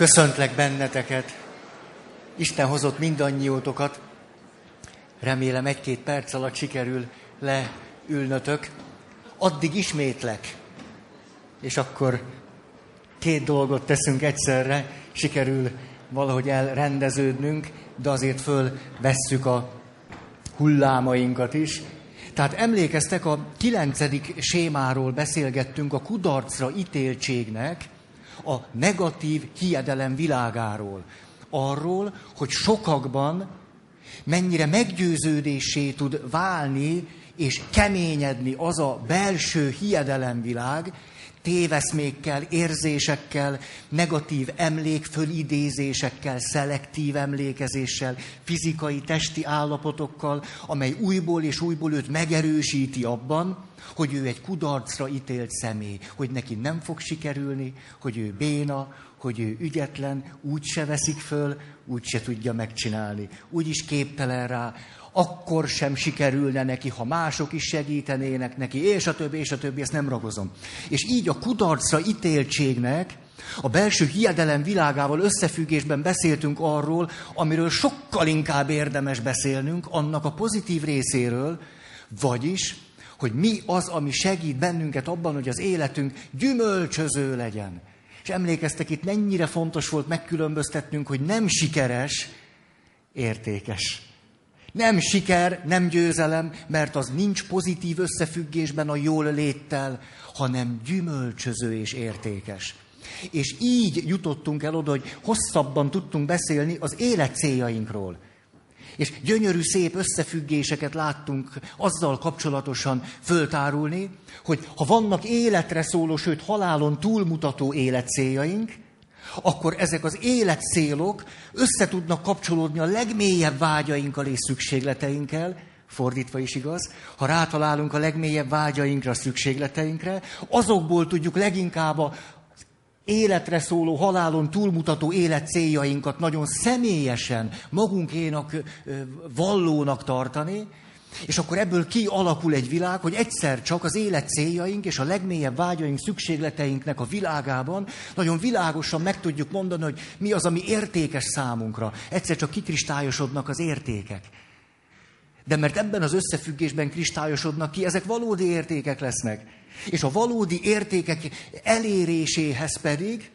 Köszöntlek benneteket. Isten hozott mindannyiótokat. Remélem egy-két perc alatt sikerül leülnötök. Addig ismétlek. És akkor két dolgot teszünk egyszerre. Sikerül valahogy elrendeződnünk, de azért fölvesszük a hullámainkat is. Tehát emlékeztek, a kilencedik sémáról beszélgettünk a kudarcra ítéltségnek, a negatív hiedelem világáról. Arról, hogy sokakban mennyire meggyőződésé tud válni és keményedni az a belső hiedelemvilág, téveszmékkel, érzésekkel, negatív emlékfölidézésekkel, szelektív emlékezéssel, fizikai, testi állapotokkal, amely újból és újból őt megerősíti abban, hogy ő egy kudarcra ítélt személy, hogy neki nem fog sikerülni, hogy ő béna, hogy ő ügyetlen, úgy se veszik föl, úgy se tudja megcsinálni, úgy is képtelen rá, akkor sem sikerülne neki, ha mások is segítenének neki, és a többi, és a többi, ezt nem ragozom. És így a kudarcra ítéltségnek, a belső hiedelem világával összefüggésben beszéltünk arról, amiről sokkal inkább érdemes beszélnünk, annak a pozitív részéről, vagyis, hogy mi az, ami segít bennünket abban, hogy az életünk gyümölcsöző legyen. És emlékeztek, itt mennyire fontos volt megkülönböztetnünk, hogy nem sikeres, értékes. Nem siker, nem győzelem, mert az nincs pozitív összefüggésben a jól léttel, hanem gyümölcsöző és értékes. És így jutottunk el oda, hogy hosszabban tudtunk beszélni az élet céljainkról. És gyönyörű, szép összefüggéseket láttunk azzal kapcsolatosan föltárulni, hogy ha vannak életre szóló, sőt halálon túlmutató életcéljaink, akkor ezek az életcélok össze tudnak kapcsolódni a legmélyebb vágyainkkal és szükségleteinkkel, fordítva is igaz, ha rátalálunk a legmélyebb vágyainkra, szükségleteinkre, azokból tudjuk leginkább a életre szóló, halálon túlmutató élet céljainkat nagyon személyesen magunkénak vallónak tartani, és akkor ebből kialakul egy világ, hogy egyszer csak az élet céljaink és a legmélyebb vágyaink, szükségleteinknek a világában nagyon világosan meg tudjuk mondani, hogy mi az, ami értékes számunkra. Egyszer csak kikristályosodnak az értékek. De mert ebben az összefüggésben kristályosodnak ki, ezek valódi értékek lesznek. És a valódi értékek eléréséhez pedig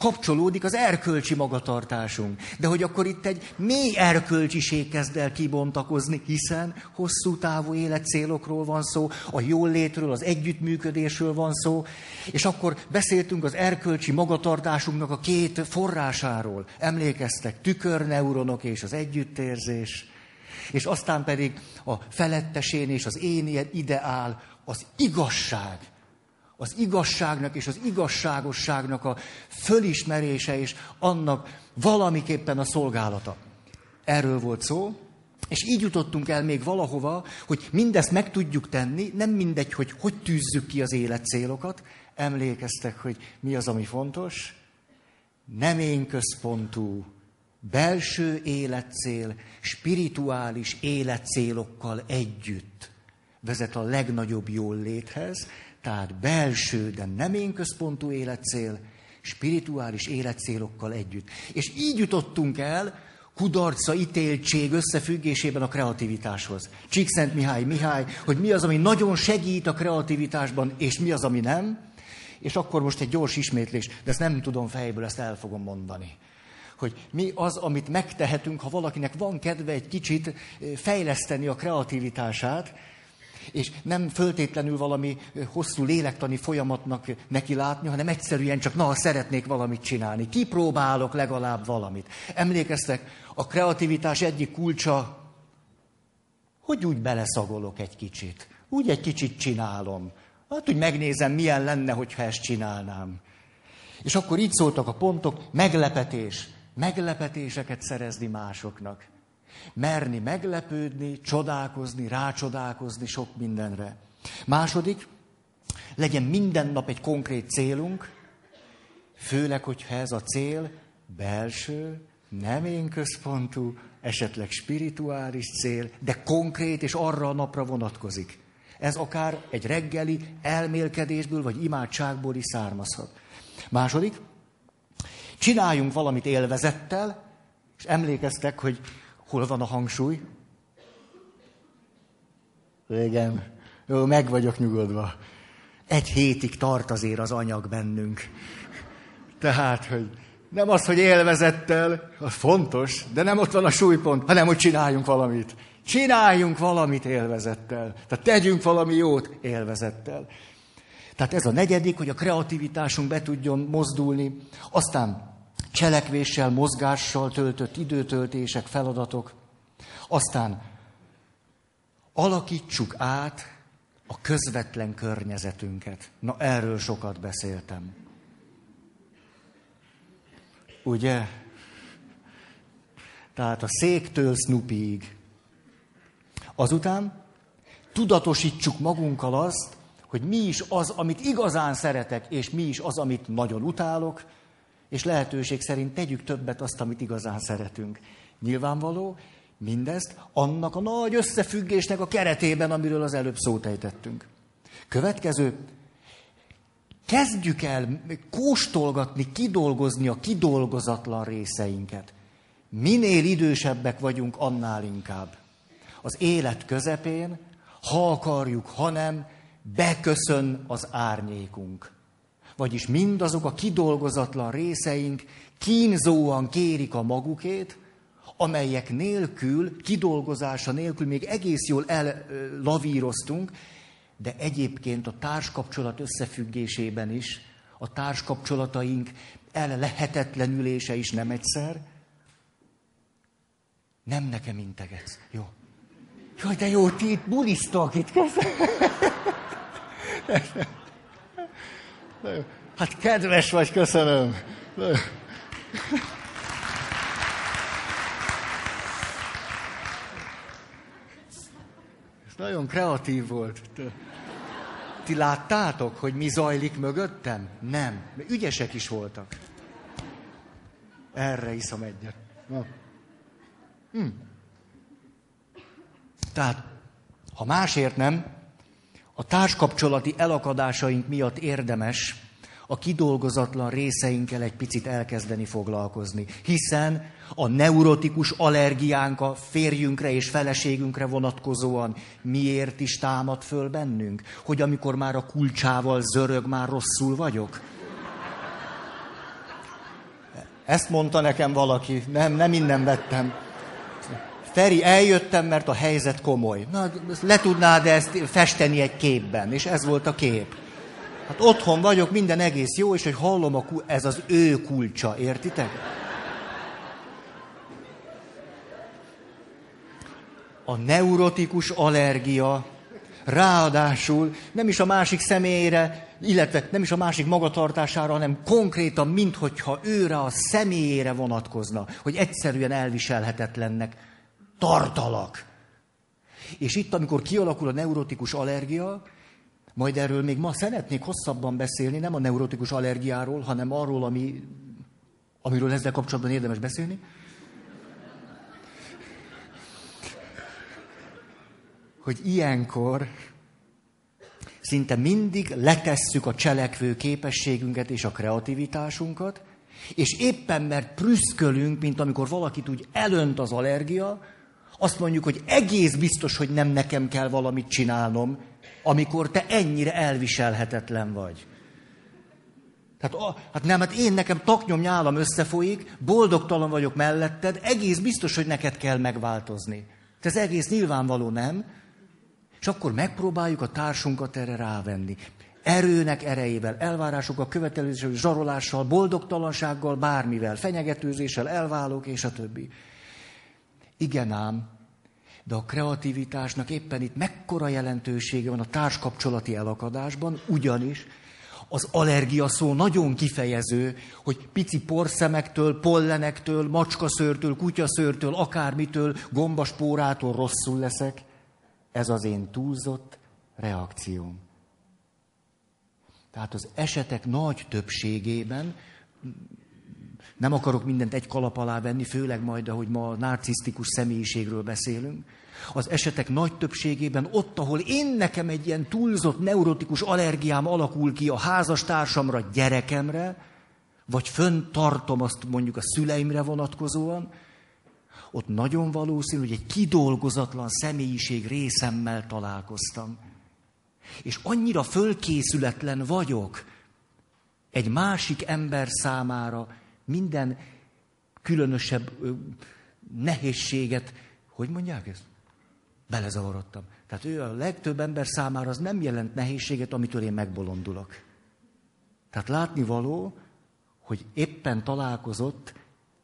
kapcsolódik az erkölcsi magatartásunk. De hogy akkor itt egy mély erkölcsiség kezd el kibontakozni, hiszen hosszú távú életcélokról van szó, a jól létről, az együttműködésről van szó, és akkor beszéltünk az erkölcsi magatartásunknak a két forrásáról. Emlékeztek, tükörneuronok és az együttérzés, és aztán pedig a felettesén és az én ideál, az igazság az igazságnak és az igazságosságnak a fölismerése és annak valamiképpen a szolgálata. Erről volt szó, és így jutottunk el még valahova, hogy mindezt meg tudjuk tenni, nem mindegy, hogy hogy tűzzük ki az élet célokat. Emlékeztek, hogy mi az, ami fontos? Nem én központú, belső életcél, spirituális életcélokkal együtt vezet a legnagyobb jól léthez, tehát belső, de nem én központú életcél, spirituális életcélokkal együtt. És így jutottunk el kudarca ítéltség összefüggésében a kreativitáshoz. Csíkszent Mihály Mihály, hogy mi az, ami nagyon segít a kreativitásban, és mi az, ami nem. És akkor most egy gyors ismétlés, de ezt nem tudom fejből, ezt el fogom mondani. Hogy mi az, amit megtehetünk, ha valakinek van kedve egy kicsit fejleszteni a kreativitását, és nem föltétlenül valami hosszú lélektani folyamatnak neki látni, hanem egyszerűen csak, na, szeretnék valamit csinálni. Kipróbálok legalább valamit. Emlékeztek, a kreativitás egyik kulcsa, hogy úgy beleszagolok egy kicsit. Úgy egy kicsit csinálom. Hát, hogy megnézem, milyen lenne, hogyha ezt csinálnám. És akkor így szóltak a pontok, meglepetés. Meglepetéseket szerezni másoknak. Merni meglepődni, csodálkozni, rácsodálkozni sok mindenre. Második, legyen minden nap egy konkrét célunk, főleg, hogyha ez a cél belső, nem én központú, esetleg spirituális cél, de konkrét és arra a napra vonatkozik. Ez akár egy reggeli elmélkedésből vagy imádságból is származhat. Második, Csináljunk valamit élvezettel, és emlékeztek, hogy hol van a hangsúly? Igen, jó, meg vagyok nyugodva. Egy hétig tart azért az anyag bennünk. Tehát, hogy nem az, hogy élvezettel, az fontos, de nem ott van a súlypont, hanem hogy csináljunk valamit. Csináljunk valamit élvezettel. Tehát tegyünk valami jót élvezettel. Tehát ez a negyedik, hogy a kreativitásunk be tudjon mozdulni. Aztán cselekvéssel, mozgással töltött időtöltések, feladatok. Aztán alakítsuk át a közvetlen környezetünket. Na, erről sokat beszéltem. Ugye? Tehát a széktől Snoopyig. Azután tudatosítsuk magunkkal azt, hogy mi is az, amit igazán szeretek, és mi is az, amit nagyon utálok, és lehetőség szerint tegyük többet azt, amit igazán szeretünk. Nyilvánvaló, mindezt annak a nagy összefüggésnek a keretében, amiről az előbb szót ejtettünk. Következő, kezdjük el kóstolgatni, kidolgozni a kidolgozatlan részeinket. Minél idősebbek vagyunk, annál inkább. Az élet közepén, ha akarjuk, ha nem, beköszön az árnyékunk. Vagyis mindazok a kidolgozatlan részeink kínzóan kérik a magukét, amelyek nélkül, kidolgozása nélkül még egész jól ellavíroztunk, de egyébként a társkapcsolat összefüggésében is, a társkapcsolataink el lehetetlenülése is nem egyszer. Nem nekem integetsz. Jó. Jaj, de jó, ti itt bulisztok itt. Hát kedves vagy, köszönöm. Ez nagyon kreatív volt. Ti láttátok, hogy mi zajlik mögöttem? Nem. Mert ügyesek is voltak. Erre iszom egyet. Na. Hm. Tehát, ha másért nem, a társkapcsolati elakadásaink miatt érdemes a kidolgozatlan részeinkkel egy picit elkezdeni foglalkozni. Hiszen a neurotikus allergiánk a férjünkre és feleségünkre vonatkozóan miért is támad föl bennünk? Hogy amikor már a kulcsával zörög, már rosszul vagyok? Ezt mondta nekem valaki, nem, nem innen vettem. Feri, eljöttem, mert a helyzet komoly. Na, le tudnád ezt festeni egy képben, és ez volt a kép. Hát otthon vagyok, minden egész jó, és hogy hallom, a kul- ez az ő kulcsa, értitek? A neurotikus allergia ráadásul nem is a másik személyére, illetve nem is a másik magatartására, hanem konkrétan, minthogyha őre a személyére vonatkozna, hogy egyszerűen elviselhetetlennek tartalak. És itt, amikor kialakul a neurotikus allergia, majd erről még ma szeretnék hosszabban beszélni, nem a neurotikus allergiáról, hanem arról, ami, amiről ezzel kapcsolatban érdemes beszélni. Hogy ilyenkor szinte mindig letesszük a cselekvő képességünket és a kreativitásunkat, és éppen mert prüszkölünk, mint amikor valakit úgy elönt az allergia, azt mondjuk, hogy egész biztos, hogy nem nekem kell valamit csinálnom, amikor te ennyire elviselhetetlen vagy. Tehát, hát nem, hát én nekem taknyom nyálam összefolyik, boldogtalan vagyok melletted, egész biztos, hogy neked kell megváltozni. De ez egész nyilvánvaló, nem? És akkor megpróbáljuk a társunkat erre rávenni. Erőnek erejével, elvárásokkal, követelőzéssel, zsarolással, boldogtalansággal, bármivel, fenyegetőzéssel, elválók és a többi. Igen ám, de a kreativitásnak éppen itt mekkora jelentősége van a társkapcsolati elakadásban, ugyanis az allergia szó nagyon kifejező, hogy pici porszemektől, pollenektől, macskaszőrtől, kutyaszőrtől, akármitől, gombaspórától rosszul leszek. Ez az én túlzott reakcióm. Tehát az esetek nagy többségében nem akarok mindent egy kalap alá venni, főleg majd, ahogy ma narcisztikus személyiségről beszélünk. Az esetek nagy többségében ott, ahol én nekem egy ilyen túlzott neurotikus allergiám alakul ki a házastársamra, gyerekemre, vagy fönn tartom azt mondjuk a szüleimre vonatkozóan, ott nagyon valószínű, hogy egy kidolgozatlan személyiség részemmel találkoztam. És annyira fölkészületlen vagyok egy másik ember számára minden különösebb nehézséget, hogy mondják ezt? Belezavarodtam. Tehát ő a legtöbb ember számára az nem jelent nehézséget, amitől én megbolondulok. Tehát látni való, hogy éppen találkozott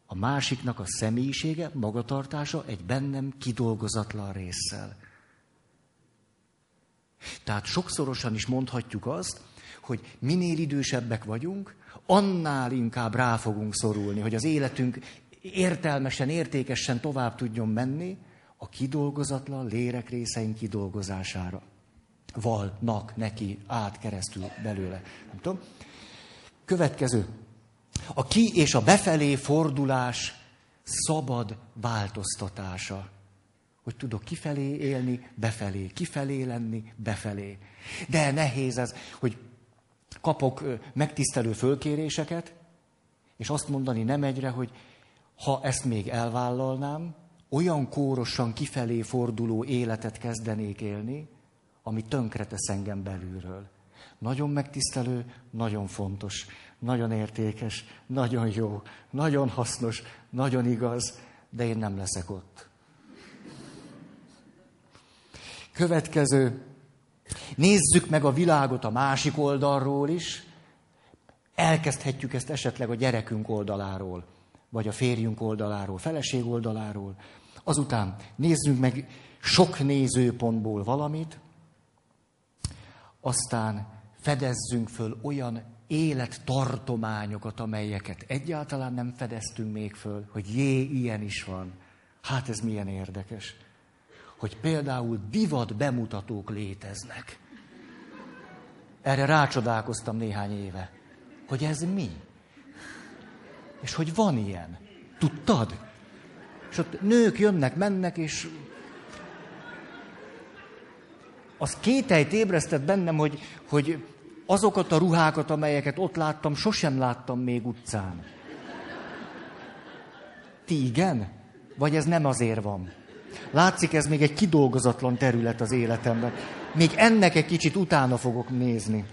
a másiknak a személyisége, magatartása egy bennem kidolgozatlan résszel. Tehát sokszorosan is mondhatjuk azt, hogy minél idősebbek vagyunk, annál inkább rá fogunk szorulni, hogy az életünk értelmesen, értékesen tovább tudjon menni a kidolgozatlan lérekrészeink kidolgozására. Valnak neki át keresztül belőle. Nem tudom. Következő. A ki és a befelé fordulás szabad változtatása. Hogy tudok kifelé élni, befelé, kifelé lenni, befelé. De nehéz ez, hogy kapok megtisztelő fölkéréseket, és azt mondani nem egyre, hogy ha ezt még elvállalnám, olyan kórosan kifelé forduló életet kezdenék élni, ami tönkretesz engem belülről. Nagyon megtisztelő, nagyon fontos, nagyon értékes, nagyon jó, nagyon hasznos, nagyon igaz, de én nem leszek ott. Következő. Nézzük meg a világot a másik oldalról is. Elkezdhetjük ezt esetleg a gyerekünk oldaláról, vagy a férjünk oldaláról, feleség oldaláról. Azután nézzünk meg sok nézőpontból valamit, aztán fedezzünk föl olyan élettartományokat, amelyeket egyáltalán nem fedeztünk még föl, hogy jé, ilyen is van. Hát ez milyen érdekes. Hogy például divat bemutatók léteznek. Erre rácsodálkoztam néhány éve. Hogy ez mi? És hogy van ilyen. Tudtad? És ott nők jönnek, mennek, és az kételyt ébresztett bennem, hogy, hogy azokat a ruhákat, amelyeket ott láttam, sosem láttam még utcán. Ti igen? Vagy ez nem azért van? Látszik, ez még egy kidolgozatlan terület az életemben. Még ennek egy kicsit utána fogok nézni.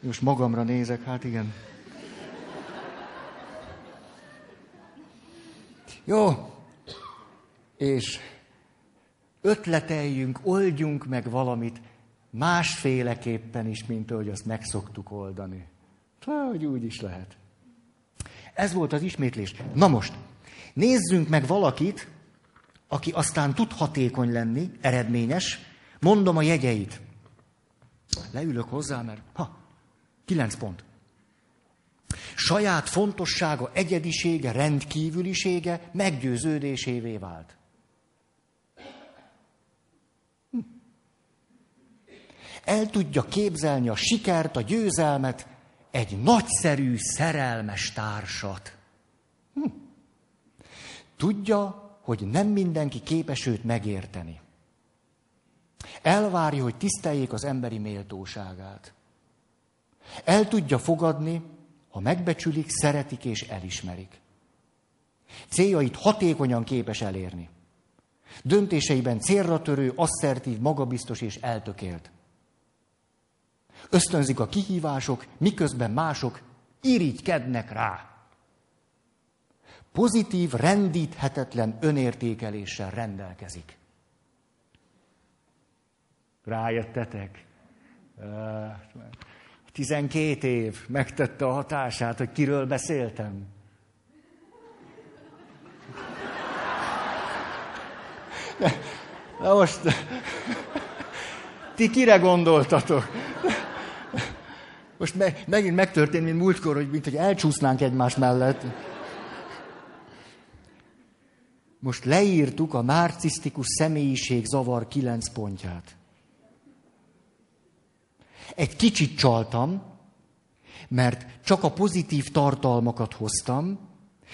Most magamra nézek, hát igen. Jó. És ötleteljünk, oldjunk meg valamit másféleképpen is, mint ahogy azt megszoktuk oldani. Hogy úgy is lehet. Ez volt az ismétlés. Na most, nézzünk meg valakit, aki aztán tud hatékony lenni, eredményes. Mondom a jegyeit. Leülök hozzá, mert ha, kilenc pont. Saját fontossága, egyedisége, rendkívülisége meggyőződésévé vált. el tudja képzelni a sikert, a győzelmet, egy nagyszerű, szerelmes társat. Tudja, hogy nem mindenki képes őt megérteni. Elvárja, hogy tiszteljék az emberi méltóságát. El tudja fogadni, ha megbecsülik, szeretik és elismerik. Céljait hatékonyan képes elérni. Döntéseiben célra törő, asszertív, magabiztos és eltökélt. Ösztönzik a kihívások, miközben mások irigykednek rá. Pozitív, rendíthetetlen önértékeléssel rendelkezik. Rájöttetek? 12 év megtette a hatását, hogy kiről beszéltem. Na most, ti kire gondoltatok? Most me, megint megtörtént, mint múltkor, hogy mint hogy elcsúsznánk egymás mellett. Most leírtuk a narcisztikus személyiség zavar kilenc pontját. Egy kicsit csaltam, mert csak a pozitív tartalmakat hoztam,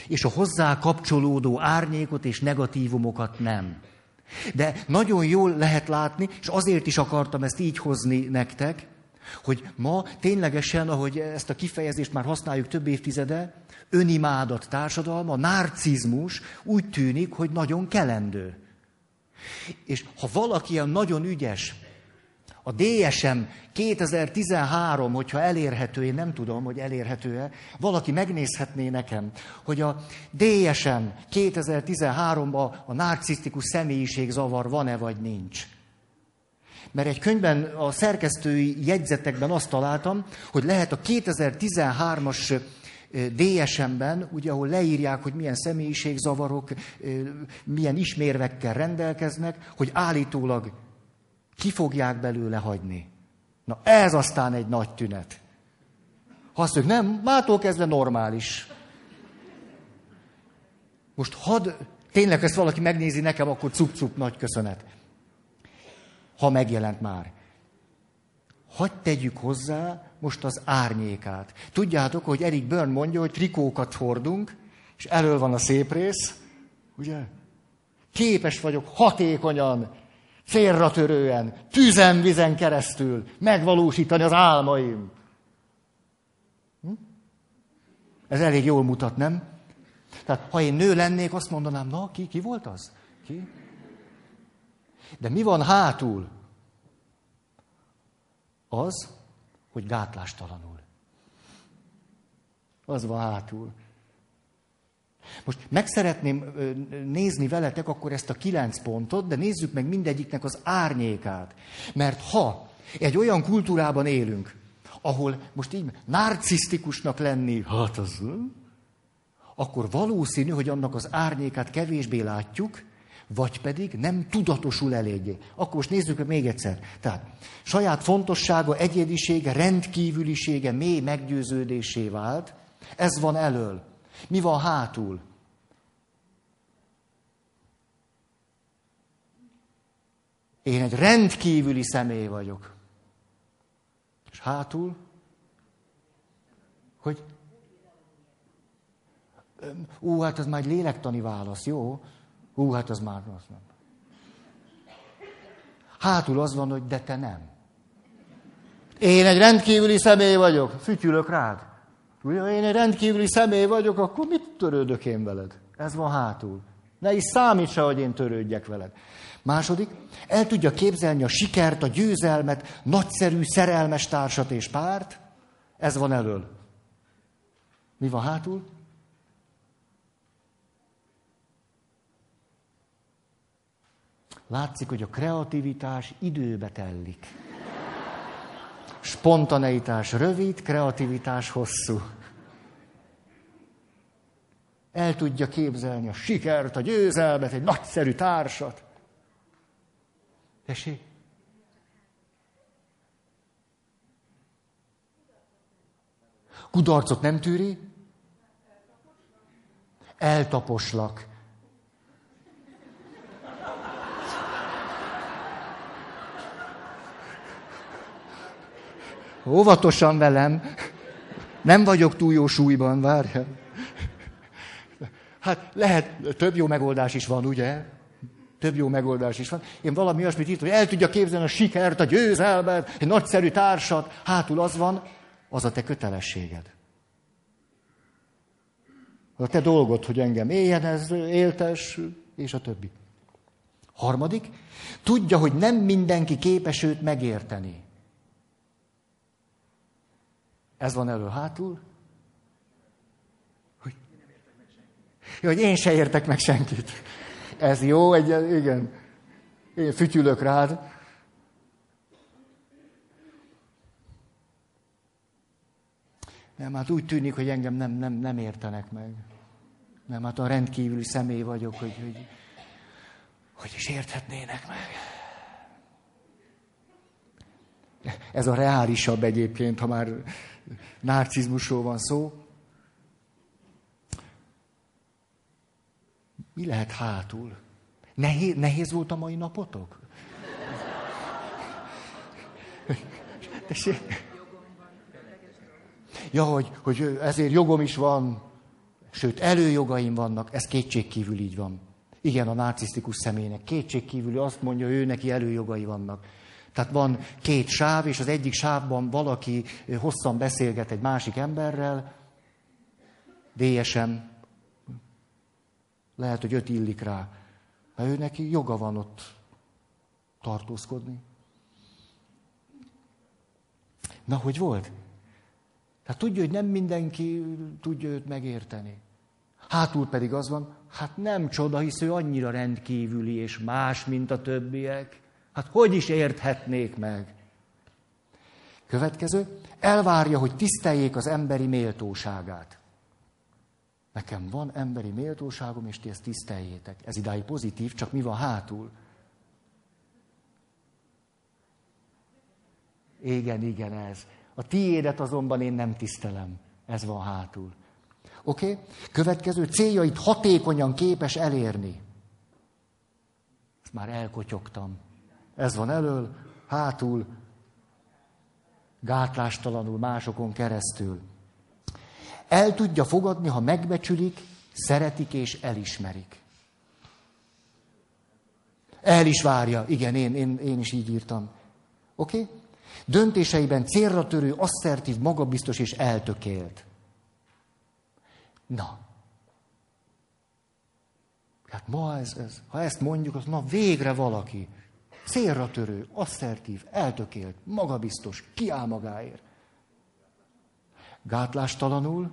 és a hozzá kapcsolódó árnyékot és negatívumokat nem. De nagyon jól lehet látni, és azért is akartam ezt így hozni nektek, Hogy ma ténylegesen, ahogy ezt a kifejezést már használjuk több évtizede, önimádat társadalma, narcizmus úgy tűnik, hogy nagyon kelendő. És ha valaki ilyen nagyon ügyes, a DSM 2013, hogyha elérhető, én nem tudom, hogy elérhető-e, valaki megnézhetné nekem, hogy a DSM 2013-ban a narcisztikus személyiségzavar van-e vagy nincs. Mert egy könyvben, a szerkesztői jegyzetekben azt találtam, hogy lehet a 2013-as DSM-ben, ugye, ahol leírják, hogy milyen személyiségzavarok, milyen ismérvekkel rendelkeznek, hogy állítólag ki fogják belőle hagyni. Na ez aztán egy nagy tünet. Ha azt mondjuk, nem, mától kezdve normális. Most hadd, tényleg ezt valaki megnézi nekem, akkor cup-cup, nagy köszönet. Ha megjelent már. Hadd tegyük hozzá most az árnyékát. Tudjátok, hogy Erik Byrne mondja, hogy trikókat hordunk, és elől van a szép rész, ugye? Képes vagyok hatékonyan célra törően, tüzen, keresztül megvalósítani az álmaim. Hm? Ez elég jól mutat, nem? Tehát, ha én nő lennék, azt mondanám, na, ki, ki volt az? Ki? De mi van hátul? Az, hogy gátlástalanul. Az van hátul. Most meg szeretném nézni veletek akkor ezt a kilenc pontot, de nézzük meg mindegyiknek az árnyékát. Mert ha egy olyan kultúrában élünk, ahol most így narcisztikusnak lenni, hát az, akkor valószínű, hogy annak az árnyékát kevésbé látjuk, vagy pedig nem tudatosul eléggé. Akkor most nézzük még egyszer. Tehát saját fontossága, egyedisége, rendkívülisége mély meggyőződésé vált. Ez van elől. Mi van hátul? Én egy rendkívüli személy vagyok. És hátul? Hogy? Ú, hát ez már egy lélektani válasz, jó? Ú, hát az már az nem. Hátul az van, hogy de te nem. Én egy rendkívüli személy vagyok, fütyülök rád. Ugye, én egy rendkívüli személy vagyok, akkor mit törődök én veled? Ez van hátul. Ne is számítsa, hogy én törődjek veled. Második, el tudja képzelni a sikert, a győzelmet, nagyszerű, szerelmes társat és párt. Ez van elől. Mi van hátul? Látszik, hogy a kreativitás időbe tellik. Spontaneitás rövid, kreativitás hosszú. El tudja képzelni a sikert, a győzelmet, egy nagyszerű társat. Tessék? Kudarcot nem tűri? Eltaposlak. Óvatosan velem. Nem vagyok túl jó súlyban, várjál. Hát lehet, több jó megoldás is van, ugye? Több jó megoldás is van. Én valami olyasmit írtam, hogy el tudja képzelni a sikert, a győzelmet, egy nagyszerű társat. Hátul az van, az a te kötelességed. A te dolgod, hogy engem éljen ez, éltes, és a többi. Harmadik, tudja, hogy nem mindenki képes őt megérteni. Ez van elő-hátul. Hogy... Jó, hogy én se értek meg senkit. Ez jó, egy, igen. Én fütyülök rád. Nem, hát úgy tűnik, hogy engem nem, nem, nem értenek meg. Nem, hát a rendkívüli személy vagyok, hogy, hogy, hogy is érthetnének meg. Ez a reálisabb egyébként, ha már narcizmusról van szó. Mi lehet hátul? Nehéz, nehéz volt a mai napotok? Ja, hogy, hogy ezért jogom is van, sőt, előjogaim vannak, ez kétségkívül így van. Igen, a narcisztikus személynek kétségkívül azt mondja, ő neki előjogai vannak. Tehát van két sáv, és az egyik sávban valaki hosszan beszélget egy másik emberrel, délyesen, lehet, hogy öt illik rá, mert ő neki joga van ott tartózkodni. Na, hogy volt? Hát tudja, hogy nem mindenki tudja őt megérteni. Hátul pedig az van, hát nem csoda, hisz ő annyira rendkívüli és más, mint a többiek. Hát hogy is érthetnék meg? Következő, elvárja, hogy tiszteljék az emberi méltóságát. Nekem van emberi méltóságom, és ti ezt tiszteljétek. Ez idáig pozitív, csak mi van hátul? Igen, igen, ez. A tiédet azonban én nem tisztelem. Ez van hátul. Oké? Okay? Következő céljait hatékonyan képes elérni. Ezt már elkotyogtam. Ez van elől, hátul, gátlástalanul másokon keresztül. El tudja fogadni, ha megbecsülik, szeretik és elismerik. El is várja. Igen, én, én, én is így írtam. Oké? Okay? Döntéseiben célra törő, asszertív, magabiztos és eltökélt. Na. Hát ma ez, ez, ha ezt mondjuk, az ma végre valaki. Célra törő, asszertív, eltökélt, magabiztos, kiáll magáért. Gátlástalanul,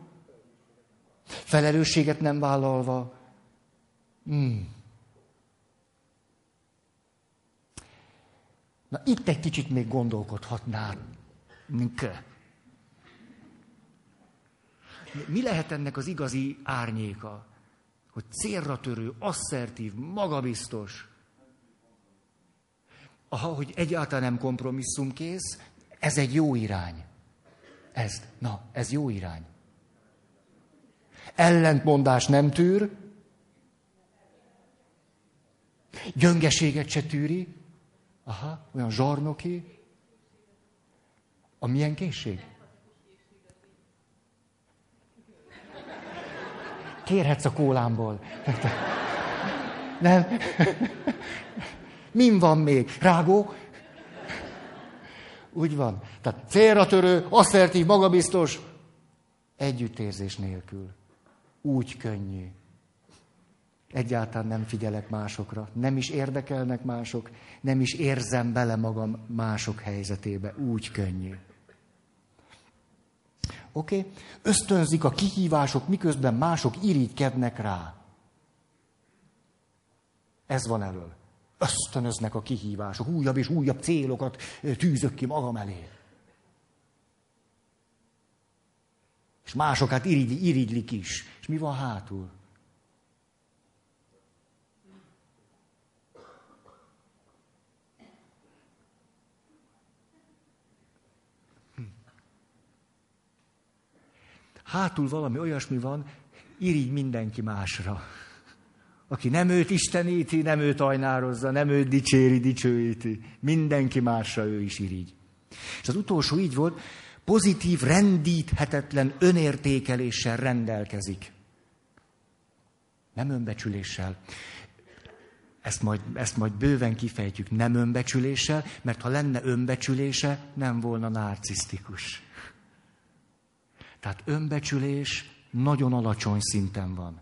felelősséget nem vállalva. Hmm. Na itt egy kicsit még gondolkodhatnál. Mi lehet ennek az igazi árnyéka? Hogy célra törő, asszertív, magabiztos. Aha, hogy egyáltalán nem kompromisszumkész, ez egy jó irány. Ez, na, ez jó irány. Ellentmondás nem tűr, gyöngeséget se tűri, aha, olyan zsarnoki. A milyen készség? Kérhetsz a kólámból. Nem. Min van még? Rágó? Úgy van. Tehát célra törő, asszertív, magabiztos, együttérzés nélkül. Úgy könnyű. Egyáltalán nem figyelek másokra, nem is érdekelnek mások, nem is érzem bele magam mások helyzetébe. Úgy könnyű. Oké? Okay? Ösztönzik a kihívások, miközben mások irigykednek rá. Ez van elől. Ösztönöznek a kihívások, újabb és újabb célokat tűzök ki magam elé. És másokat irigy, irigylik is. És mi van hátul? hátul valami olyasmi van, irigy mindenki másra. Aki nem őt isteníti, nem őt ajnározza, nem őt dicséri, dicsőíti. Mindenki másra ő is irigy. És az utolsó így volt, pozitív, rendíthetetlen önértékeléssel rendelkezik. Nem önbecsüléssel. Ezt majd, ezt majd bőven kifejtjük, nem önbecsüléssel, mert ha lenne önbecsülése, nem volna narcisztikus. Tehát önbecsülés nagyon alacsony szinten van.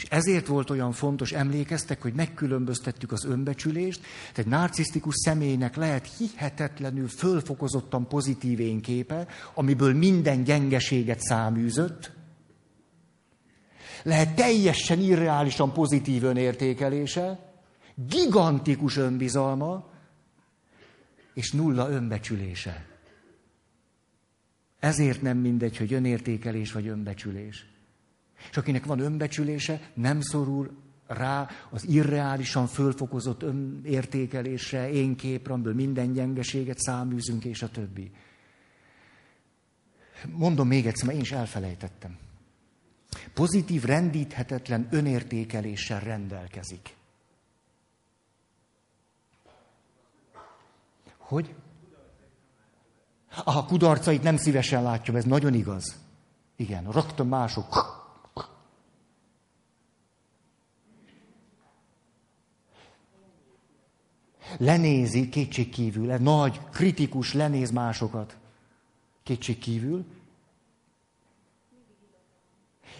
És ezért volt olyan fontos, emlékeztek, hogy megkülönböztettük az önbecsülést, tehát egy narcisztikus személynek lehet hihetetlenül fölfokozottan pozitív énképe, amiből minden gyengeséget száműzött, lehet teljesen irreálisan pozitív önértékelése, gigantikus önbizalma, és nulla önbecsülése. Ezért nem mindegy, hogy önértékelés vagy önbecsülés. És akinek van önbecsülése, nem szorul rá az irreálisan fölfokozott önértékelésre, én képre, amiből minden gyengeséget száműzünk, és a többi. Mondom még egyszer, mert én is elfelejtettem. Pozitív, rendíthetetlen önértékeléssel rendelkezik. Hogy? A kudarcait nem szívesen látja, ez nagyon igaz. Igen, rögtön mások. Lenézi kétségkívül, nagy, kritikus, lenéz másokat. Kétségkívül.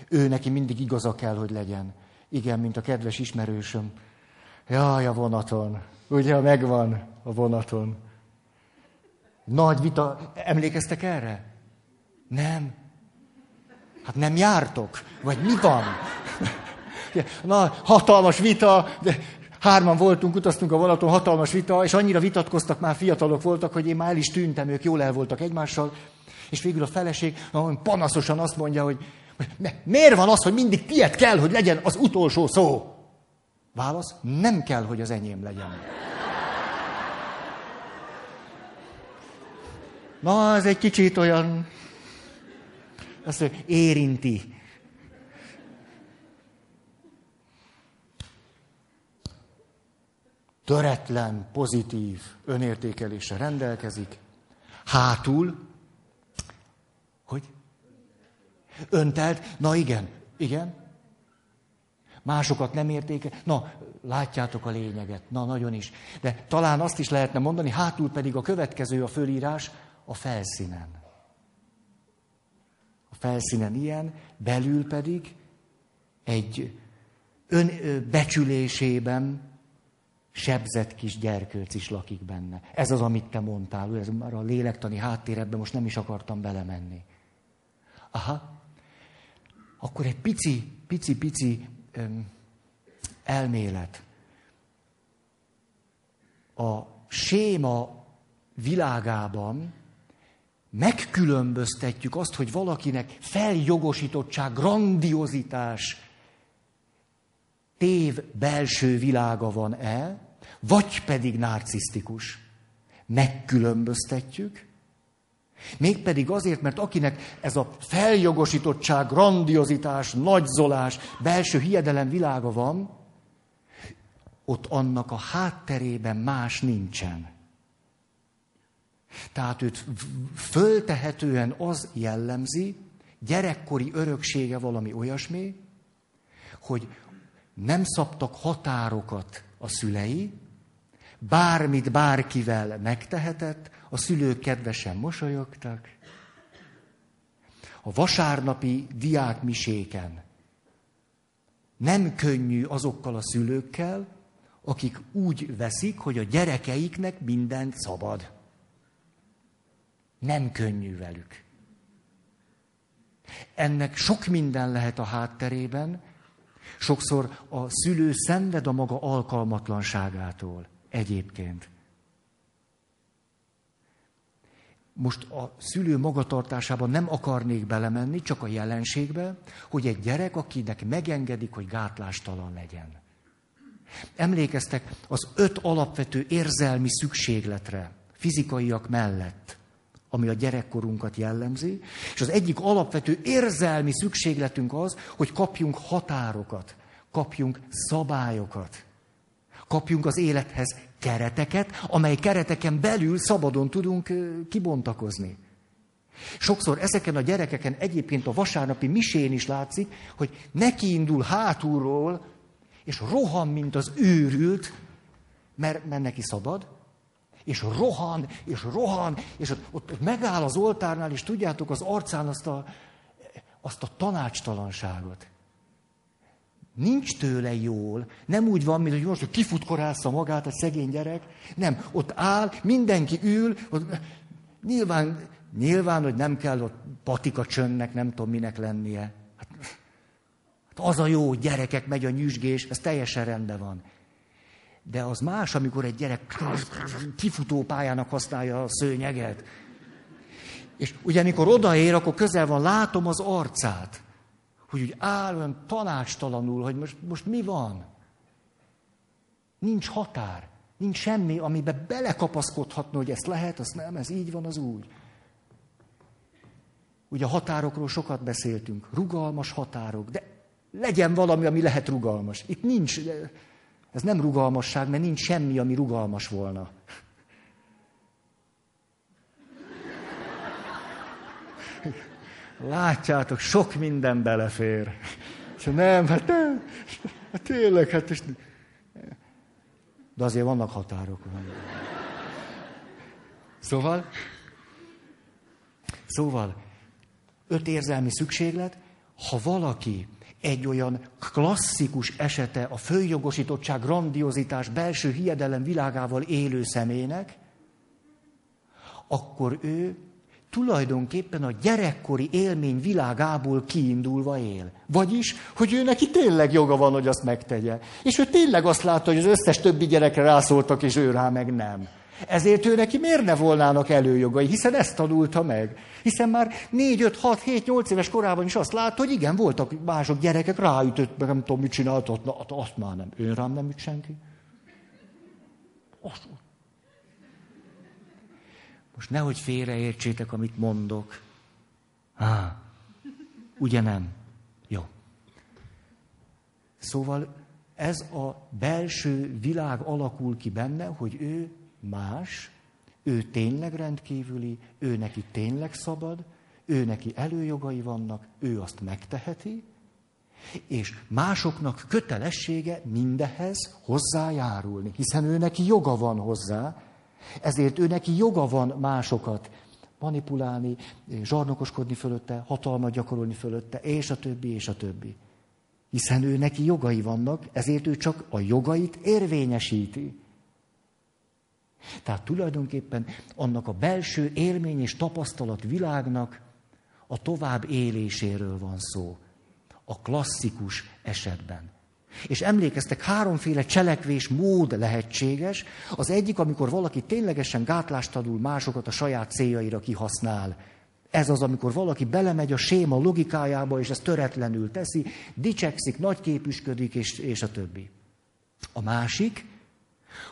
Ő neki mindig igaza kell, hogy legyen. Igen, mint a kedves ismerősöm. Jaj, a vonaton. Ugye, megvan a vonaton. Nagy vita. Emlékeztek erre? Nem. Hát nem jártok? Vagy mi van? Na, hatalmas vita, de hárman voltunk, utaztunk a vonaton, hatalmas vita, és annyira vitatkoztak, már fiatalok voltak, hogy én már el is tűntem, ők jól el voltak egymással, és végül a feleség panaszosan azt mondja, hogy miért van az, hogy mindig tiéd kell, hogy legyen az utolsó szó? Válasz, nem kell, hogy az enyém legyen. Na, ez egy kicsit olyan, mondja, érinti. Töretlen, pozitív önértékelése rendelkezik. Hátul, hogy? Öntelt, na igen, igen. Másokat nem értéke. Na, látjátok a lényeget. Na, nagyon is. De talán azt is lehetne mondani, hátul pedig a következő a fölírás a felszínen. A felszínen ilyen, belül pedig egy önbecsülésében sebzett kis gyerkőc is lakik benne. Ez az, amit te mondtál, ez már a lélektani háttérebben most nem is akartam belemenni. Aha, akkor egy pici, pici, pici öm, elmélet. A séma világában megkülönböztetjük azt, hogy valakinek feljogosítottság, grandiozitás, tév belső világa van-e, vagy pedig narcisztikus. Megkülönböztetjük, Mégpedig azért, mert akinek ez a feljogosítottság, grandiozitás, nagyzolás, belső hiedelem világa van, ott annak a hátterében más nincsen. Tehát őt föltehetően az jellemzi, gyerekkori öröksége valami olyasmi, hogy nem szabtak határokat a szülei, bármit bárkivel megtehetett, a szülők kedvesen mosolyogtak. A vasárnapi diákmiséken nem könnyű azokkal a szülőkkel, akik úgy veszik, hogy a gyerekeiknek mindent szabad. Nem könnyű velük. Ennek sok minden lehet a hátterében, sokszor a szülő szenved a maga alkalmatlanságától egyébként. Most a szülő magatartásában nem akarnék belemenni, csak a jelenségbe, hogy egy gyerek, akinek megengedik, hogy gátlástalan legyen. Emlékeztek az öt alapvető érzelmi szükségletre, fizikaiak mellett, ami a gyerekkorunkat jellemzi, és az egyik alapvető érzelmi szükségletünk az, hogy kapjunk határokat, kapjunk szabályokat, kapjunk az élethez kereteket, amely kereteken belül szabadon tudunk kibontakozni. Sokszor ezeken a gyerekeken egyébként a vasárnapi misén is látszik, hogy neki indul hátulról, és rohan, mint az őrült, mert, mert neki szabad, és rohan, és rohan, és ott, ott, megáll az oltárnál, és tudjátok az arcán azt a, azt a tanácstalanságot. Nincs tőle jól. Nem úgy van, mint hogy most kifutkorásza magát a szegény gyerek. Nem, ott áll, mindenki ül, ott, nyilván, nyilván, hogy nem kell ott patika csönnek, nem tudom minek lennie. Hát, hát az a jó, gyerekek, megy a nyüzsgés, ez teljesen rendben van. De az más, amikor egy gyerek kifutó pályának használja a szőnyeget. És ugye, amikor odaér, akkor közel van, látom az arcát hogy úgy áll olyan tanácstalanul, hogy most, most mi van? Nincs határ, nincs semmi, amiben belekapaszkodhatna, hogy ezt lehet, azt nem, ez így van, az úgy. Ugye a határokról sokat beszéltünk, rugalmas határok, de legyen valami, ami lehet rugalmas. Itt nincs, ez nem rugalmasság, mert nincs semmi, ami rugalmas volna. Látjátok, sok minden belefér. Nem, hát nem, hát tényleg, hát és... De azért vannak határok. Szóval, szóval, öt érzelmi szükséglet, ha valaki egy olyan klasszikus esete a följogosítottság, grandiozitás, belső hiedelem világával élő személynek, akkor ő tulajdonképpen a gyerekkori élmény világából kiindulva él. Vagyis, hogy ő neki tényleg joga van, hogy azt megtegye. És ő tényleg azt látta, hogy az összes többi gyerekre rászóltak, és ő rá meg nem. Ezért ő neki miért ne volnának előjogai, hiszen ezt tanulta meg. Hiszen már 4, 5, 6, 7, 8 éves korában is azt látta, hogy igen, voltak mások gyerekek, ráütött, meg nem tudom, mit csinált, azt, azt már nem. Ő rám nem üt senki. Azt, most nehogy félreértsétek, amit mondok. Há, ugye nem? Jó. Szóval ez a belső világ alakul ki benne, hogy ő más, ő tényleg rendkívüli, ő neki tényleg szabad, ő neki előjogai vannak, ő azt megteheti, és másoknak kötelessége mindehez hozzájárulni, hiszen ő neki joga van hozzá, ezért ő neki joga van másokat manipulálni, zsarnokoskodni fölötte, hatalmat gyakorolni fölötte, és a többi, és a többi. Hiszen ő neki jogai vannak, ezért ő csak a jogait érvényesíti. Tehát tulajdonképpen annak a belső élmény és tapasztalat világnak a tovább éléséről van szó. A klasszikus esetben. És emlékeztek, háromféle cselekvés mód lehetséges. Az egyik, amikor valaki ténylegesen gátlástalanul másokat a saját céljaira kihasznál. Ez az, amikor valaki belemegy a séma logikájába, és ezt töretlenül teszi, dicsekszik, nagyképüsködik, és, és a többi. A másik,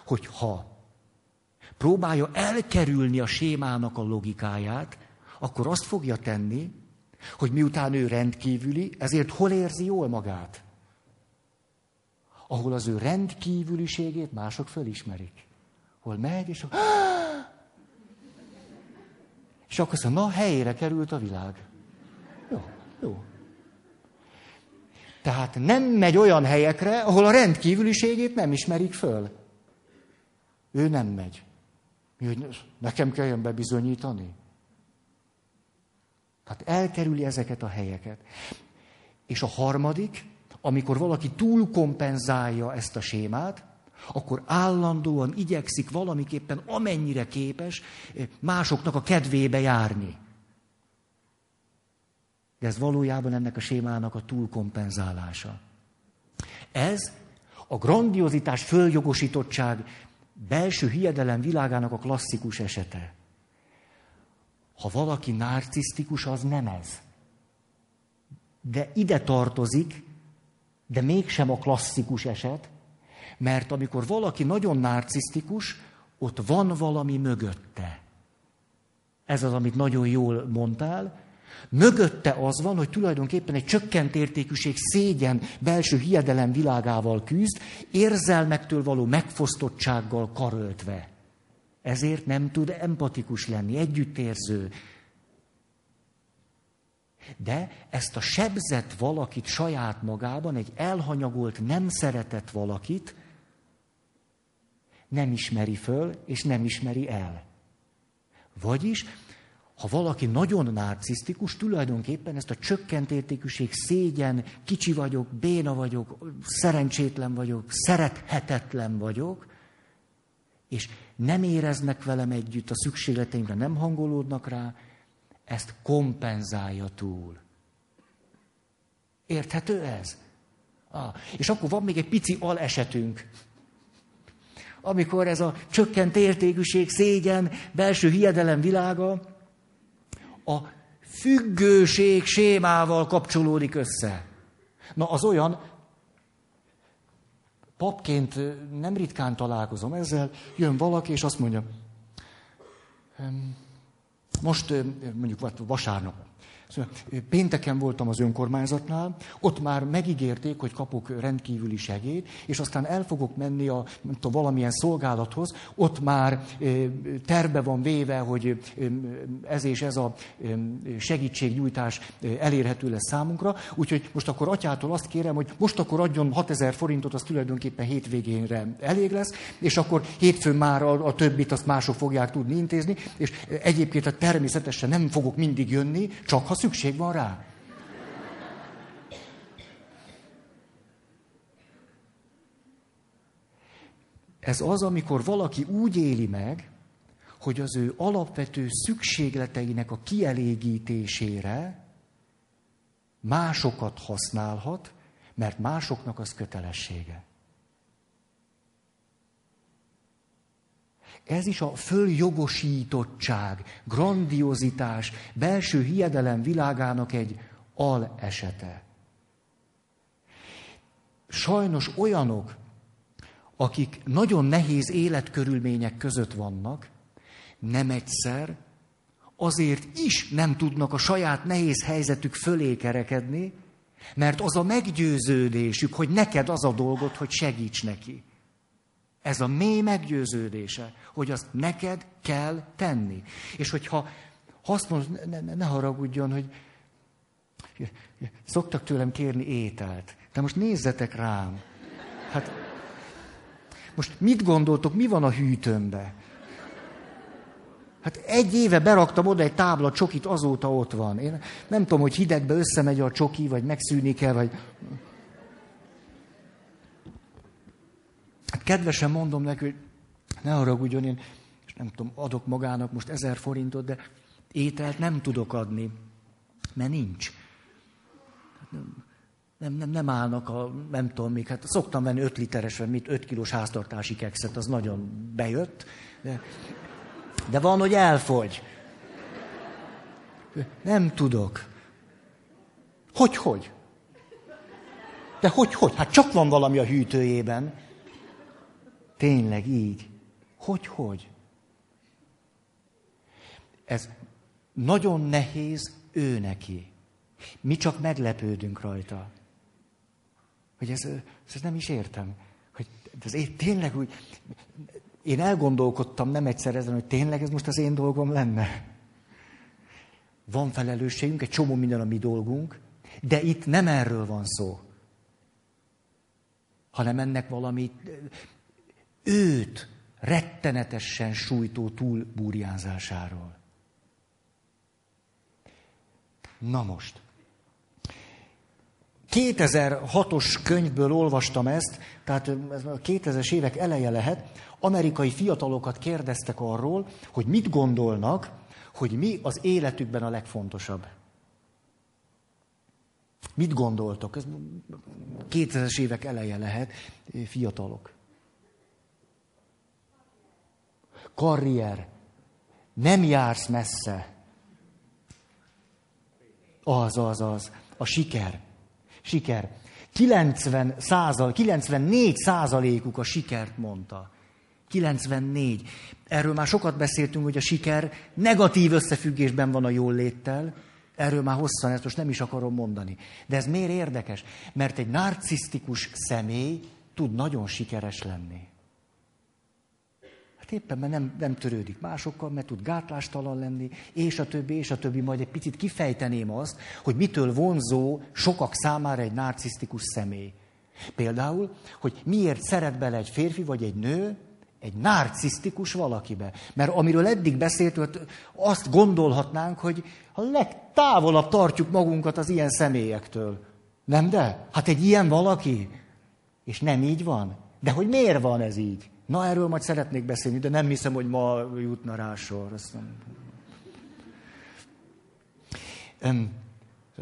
hogy ha próbálja elkerülni a sémának a logikáját, akkor azt fogja tenni, hogy miután ő rendkívüli, ezért hol érzi jól magát? ahol az ő rendkívüliségét mások fölismerik. Hol megy, és, és akkor mondja, na, helyére került a világ. Jó, jó. Tehát nem megy olyan helyekre, ahol a rendkívüliségét nem ismerik föl. Ő nem megy. Mi, hogy nekem kelljen bebizonyítani? Tehát elkerüli ezeket a helyeket. És a harmadik, amikor valaki túl kompenzálja ezt a sémát, akkor állandóan igyekszik valamiképpen, amennyire képes, másoknak a kedvébe járni. De ez valójában ennek a sémának a túlkompenzálása. Ez a grandiozitás, följogosítottság, belső hiedelem világának a klasszikus esete. Ha valaki narcisztikus, az nem ez. De ide tartozik de mégsem a klasszikus eset, mert amikor valaki nagyon narcisztikus, ott van valami mögötte. Ez az, amit nagyon jól mondtál. Mögötte az van, hogy tulajdonképpen egy csökkent értékűség, szégyen, belső hiedelem világával küzd, érzelmektől való megfosztottsággal karöltve. Ezért nem tud empatikus lenni, együttérző, de ezt a sebzett valakit saját magában, egy elhanyagolt, nem szeretett valakit nem ismeri föl, és nem ismeri el. Vagyis, ha valaki nagyon narcisztikus, tulajdonképpen ezt a csökkent értékűség, szégyen, kicsi vagyok, béna vagyok, szerencsétlen vagyok, szerethetetlen vagyok, és nem éreznek velem együtt a szükségleteimre, nem hangolódnak rá, ezt kompenzálja túl. Érthető ez? Ah, és akkor van még egy pici alesetünk. Amikor ez a csökkent értékűség, szégyen, belső hiedelem világa a függőség sémával kapcsolódik össze. Na, az olyan, papként nem ritkán találkozom ezzel, jön valaki, és azt mondja, most mondjuk vasárnap Szóval, pénteken voltam az önkormányzatnál, ott már megígérték, hogy kapok rendkívüli segélyt, és aztán el fogok menni a tudom, valamilyen szolgálathoz, ott már terve van véve, hogy ez és ez a segítségnyújtás elérhető lesz számunkra, úgyhogy most akkor atyától azt kérem, hogy most akkor adjon 6000 forintot, az tulajdonképpen hétvégénre elég lesz, és akkor hétfőn már a, a többit azt mások fogják tudni intézni, és egyébként természetesen nem fogok mindig jönni, csak ha szükség van rá. Ez az, amikor valaki úgy éli meg, hogy az ő alapvető szükségleteinek a kielégítésére másokat használhat, mert másoknak az kötelessége. Ez is a följogosítottság, grandiozitás, belső hiedelem világának egy alesete. Sajnos olyanok, akik nagyon nehéz életkörülmények között vannak, nem egyszer, azért is nem tudnak a saját nehéz helyzetük fölé kerekedni, mert az a meggyőződésük, hogy neked az a dolgot, hogy segíts neki. Ez a mély meggyőződése, hogy azt neked kell tenni. És hogyha azt mondod, ne, ne, ne haragudjon, hogy szoktak tőlem kérni ételt. De most nézzetek rám. Hát most mit gondoltok, mi van a hűtőmbe? Hát egy éve beraktam oda egy tábla csokit, azóta ott van. Én nem tudom, hogy hidegbe összemegy a csoki, vagy megszűnik el, vagy... Hát kedvesen mondom neki, hogy ne haragudjon, én és nem tudom, adok magának most ezer forintot, de ételt nem tudok adni, mert nincs. Hát nem, nem, nem, nem állnak a, nem tudom még, hát szoktam venni 5 literes, vagy mit, 5 kilós háztartási kekszet, az nagyon bejött, de, de van, hogy elfogy. Nem tudok. Hogy, hogy? De hogy, hogy? Hát csak van valami a hűtőjében. Tényleg így. Hogy, hogy? Ez nagyon nehéz ő neki. Mi csak meglepődünk rajta. Hogy ez, ez nem is értem. Hogy ez én tényleg úgy, én elgondolkodtam nem egyszer ezen, hogy tényleg ez most az én dolgom lenne. Van felelősségünk, egy csomó minden a mi dolgunk, de itt nem erről van szó, hanem ennek valami őt rettenetesen sújtó túlbúrjánzásáról. Na most. 2006-os könyvből olvastam ezt, tehát ez a 2000-es évek eleje lehet, amerikai fiatalokat kérdeztek arról, hogy mit gondolnak, hogy mi az életükben a legfontosabb. Mit gondoltok? Ez 2000-es évek eleje lehet, fiatalok. Karrier. Nem jársz messze. Az, az, az. A siker. Siker. 90 százal, 94 százalékuk a sikert mondta. 94. Erről már sokat beszéltünk, hogy a siker negatív összefüggésben van a jól léttel. Erről már hosszan, ezt most nem is akarom mondani. De ez miért érdekes? Mert egy narcisztikus személy tud nagyon sikeres lenni. Hát éppen, mert nem, nem törődik másokkal, mert tud gátlástalan lenni, és a többi, és a többi. Majd egy picit kifejteném azt, hogy mitől vonzó sokak számára egy narcisztikus személy. Például, hogy miért szeret bele egy férfi vagy egy nő, egy narcisztikus valakibe. Mert amiről eddig beszéltünk, azt gondolhatnánk, hogy a legtávolabb tartjuk magunkat az ilyen személyektől. Nem de? Hát egy ilyen valaki. És nem így van. De hogy miért van ez így? Na, erről majd szeretnék beszélni, de nem hiszem, hogy ma jutna rá sor. Azt nem...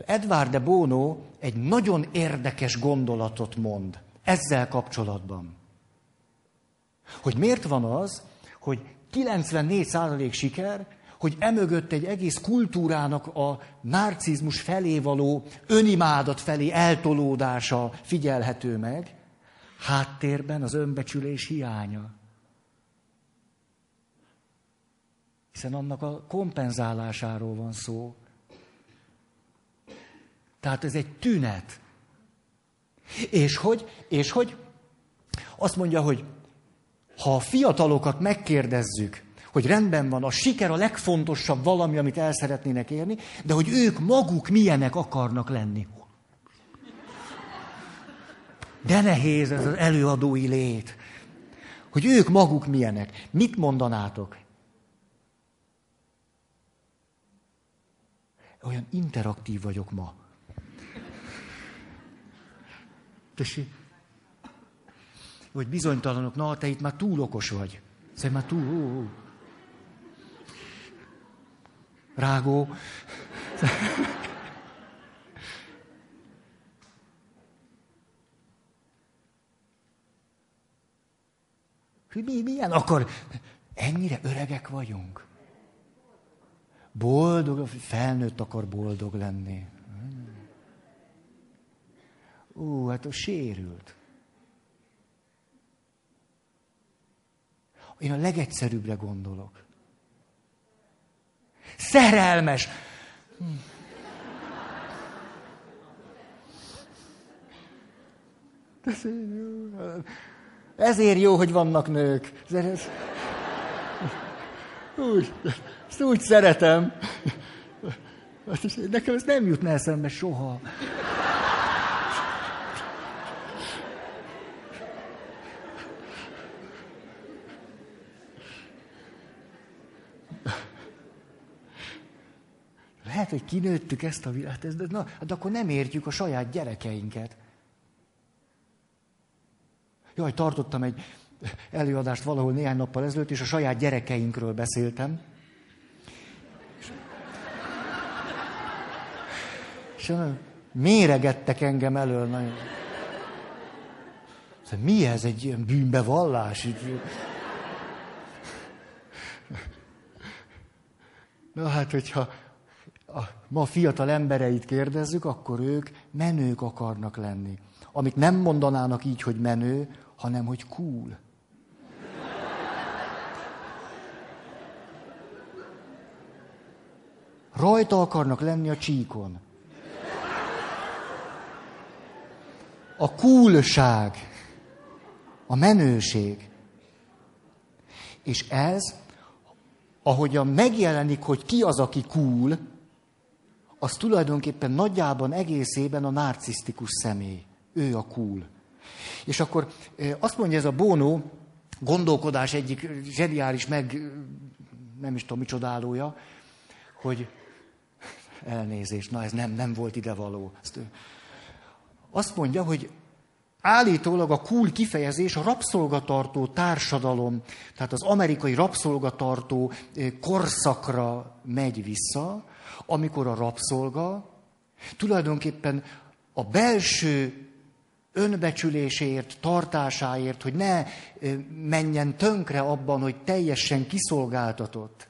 Edward de Bono egy nagyon érdekes gondolatot mond ezzel kapcsolatban. Hogy miért van az, hogy 94% siker, hogy emögött egy egész kultúrának a narcizmus felé való önimádat felé eltolódása figyelhető meg, háttérben az önbecsülés hiánya. Hiszen annak a kompenzálásáról van szó. Tehát ez egy tünet. És hogy? És hogy? Azt mondja, hogy ha a fiatalokat megkérdezzük, hogy rendben van, a siker a legfontosabb valami, amit el szeretnének érni, de hogy ők maguk milyenek akarnak lenni. De nehéz ez az előadói lét. Hogy ők maguk milyenek. Mit mondanátok? Olyan interaktív vagyok ma. Tessék? Hogy bizonytalanok, na, te itt már túl okos vagy. Szerintem már túl... Ó, ó. Rágó. Mi, milyen akar? Ennyire öregek vagyunk. Boldog, felnőtt akar boldog lenni. Ó, hát a sérült. Én a legegyszerűbbre gondolok. Szerelmes. Ezért jó, hogy vannak nők. Úgy, ezt úgy szeretem. Nekem ez nem jutna eszembe soha. Lehet, hogy kinőttük ezt a világot, de, na, de akkor nem értjük a saját gyerekeinket. Jaj, tartottam egy előadást valahol néhány nappal ezelőtt, és a saját gyerekeinkről beszéltem. És méregettek engem elől nagyon. Mi ez egy ilyen bűnbevallás? Na hát, hogyha a ma fiatal embereit kérdezzük, akkor ők menők akarnak lenni. Amit nem mondanának így, hogy menő, hanem hogy cool. Rajta akarnak lenni a csíkon. A coolság, a menőség. És ez, ahogyan megjelenik, hogy ki az, aki cool, az tulajdonképpen nagyjában egészében a narcisztikus személy. Ő a cool. És akkor azt mondja ez a Bono, gondolkodás egyik zseniális meg, nem is tudom micsodálója, hogy elnézést, na ez nem, nem volt idevaló. Azt, azt mondja, hogy állítólag a cool kifejezés a rabszolgatartó társadalom, tehát az amerikai rabszolgatartó korszakra megy vissza, amikor a rabszolga tulajdonképpen a belső önbecsüléséért, tartásáért, hogy ne menjen tönkre abban, hogy teljesen kiszolgáltatott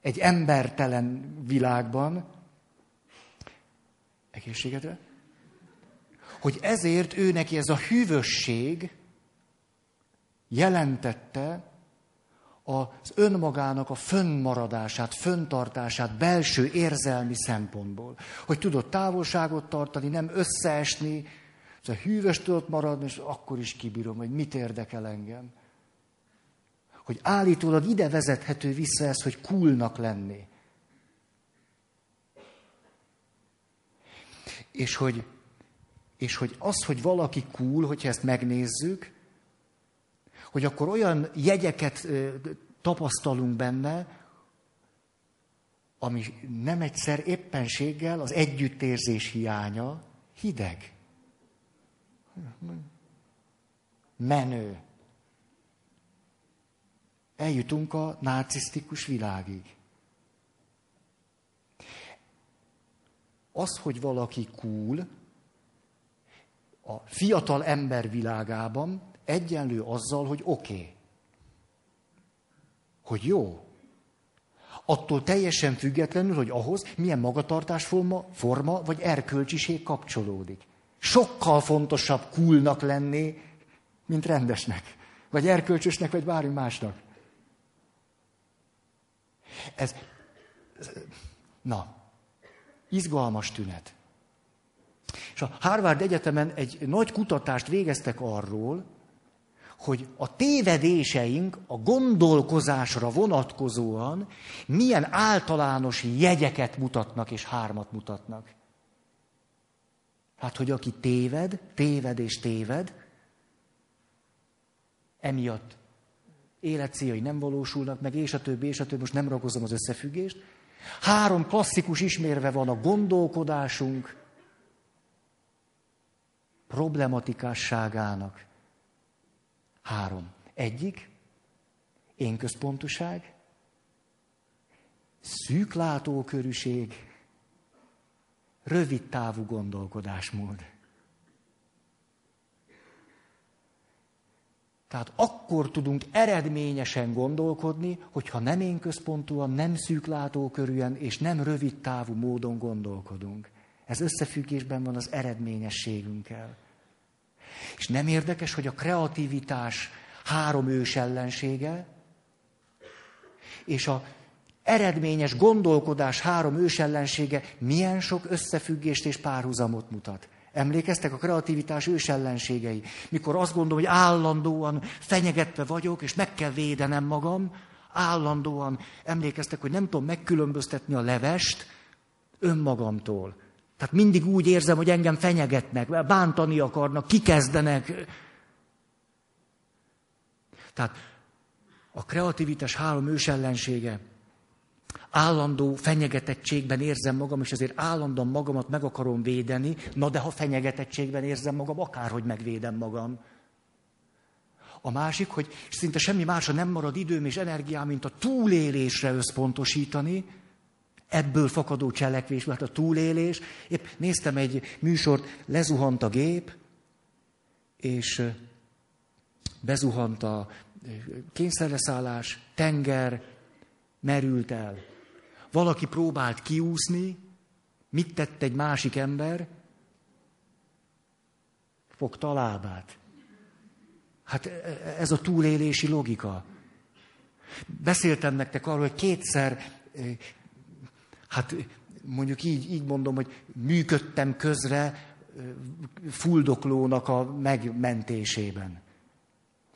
egy embertelen világban, egészségedre, hogy ezért ő neki ez a hűvösség jelentette az önmagának a fönnmaradását, föntartását belső érzelmi szempontból. Hogy tudott távolságot tartani, nem összeesni, Szóval hűvös tudott maradni, és akkor is kibírom, hogy mit érdekel engem. Hogy állítólag ide vezethető vissza ez, hogy coolnak lenni. És hogy, és hogy az, hogy valaki cool, hogyha ezt megnézzük, hogy akkor olyan jegyeket tapasztalunk benne, ami nem egyszer éppenséggel az együttérzés hiánya, hideg. Menő. Eljutunk a narcisztikus világig. Az, hogy valaki cool, a fiatal ember világában egyenlő azzal, hogy oké. Okay. Hogy jó. Attól teljesen függetlenül, hogy ahhoz milyen magatartásforma forma, vagy erkölcsiség kapcsolódik. Sokkal fontosabb coolnak lenni, mint rendesnek, vagy erkölcsösnek, vagy bármi másnak. Ez, na, izgalmas tünet. És a Harvard Egyetemen egy nagy kutatást végeztek arról, hogy a tévedéseink a gondolkozásra vonatkozóan milyen általános jegyeket mutatnak és hármat mutatnak. Hát, hogy aki téved, téved és téved, emiatt életcéljai nem valósulnak meg, és a többi, és a többi, most nem ragozom az összefüggést. Három klasszikus ismérve van a gondolkodásunk problematikásságának. Három. Egyik, én központuság, szűk látókörűség, rövid távú gondolkodásmód. Tehát akkor tudunk eredményesen gondolkodni, hogyha nem én központúan, nem szűklátókörűen és nem rövid távú módon gondolkodunk. Ez összefüggésben van az eredményességünkkel. És nem érdekes, hogy a kreativitás három ős ellensége, és a eredményes gondolkodás három ős ellensége milyen sok összefüggést és párhuzamot mutat. Emlékeztek a kreativitás ős ellenségei? Mikor azt gondolom, hogy állandóan fenyegetve vagyok, és meg kell védenem magam, állandóan emlékeztek, hogy nem tudom megkülönböztetni a levest önmagamtól. Tehát mindig úgy érzem, hogy engem fenyegetnek, bántani akarnak, kikezdenek. Tehát a kreativitás három ős ellensége. Állandó fenyegetettségben érzem magam, és ezért állandóan magamat meg akarom védeni. Na de ha fenyegetettségben érzem magam, akárhogy megvédem magam. A másik, hogy szinte semmi másra nem marad időm és energiám, mint a túlélésre összpontosítani, ebből fakadó cselekvés, mert a túlélés. Épp néztem egy műsort, lezuhant a gép, és bezuhant a kényszerleszállás, tenger, merült el. Valaki próbált kiúszni, mit tett egy másik ember? Fogta a lábát. Hát e, e, ez a túlélési logika. Beszéltem nektek arról, hogy kétszer hát mondjuk így, így mondom, hogy működtem közre fuldoklónak a megmentésében.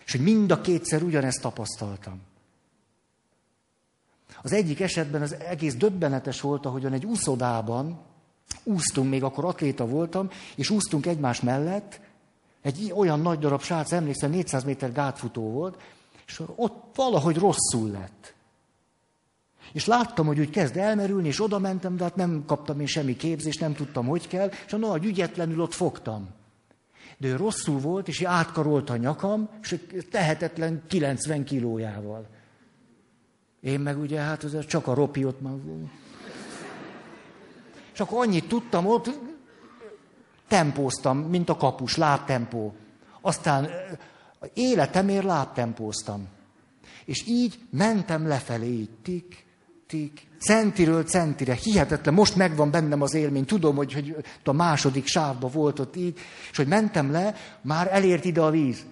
És hogy mind a kétszer ugyanezt tapasztaltam. Az egyik esetben az egész döbbenetes volt, ahogyan egy úszodában úsztunk, még akkor atléta voltam, és úsztunk egymás mellett, egy olyan nagy darab srác, emlékszem, 400 méter gátfutó volt, és ott valahogy rosszul lett. És láttam, hogy úgy kezd elmerülni, és oda mentem, de hát nem kaptam én semmi képzést, nem tudtam, hogy kell, és a nagy ügyetlenül ott fogtam. De ő rosszul volt, és átkarolta a nyakam, és tehetetlen 90 kilójával. Én meg ugye, hát ez csak a ropi ott már... És akkor annyit tudtam ott, tempóztam, mint a kapus, lábtempó. Aztán életemért lábtempóztam. És így mentem lefelé, így tik, tik, centiről centire, hihetetlen, most megvan bennem az élmény, tudom, hogy, hogy a második sávba volt ott így, és hogy mentem le, már elért ide a víz.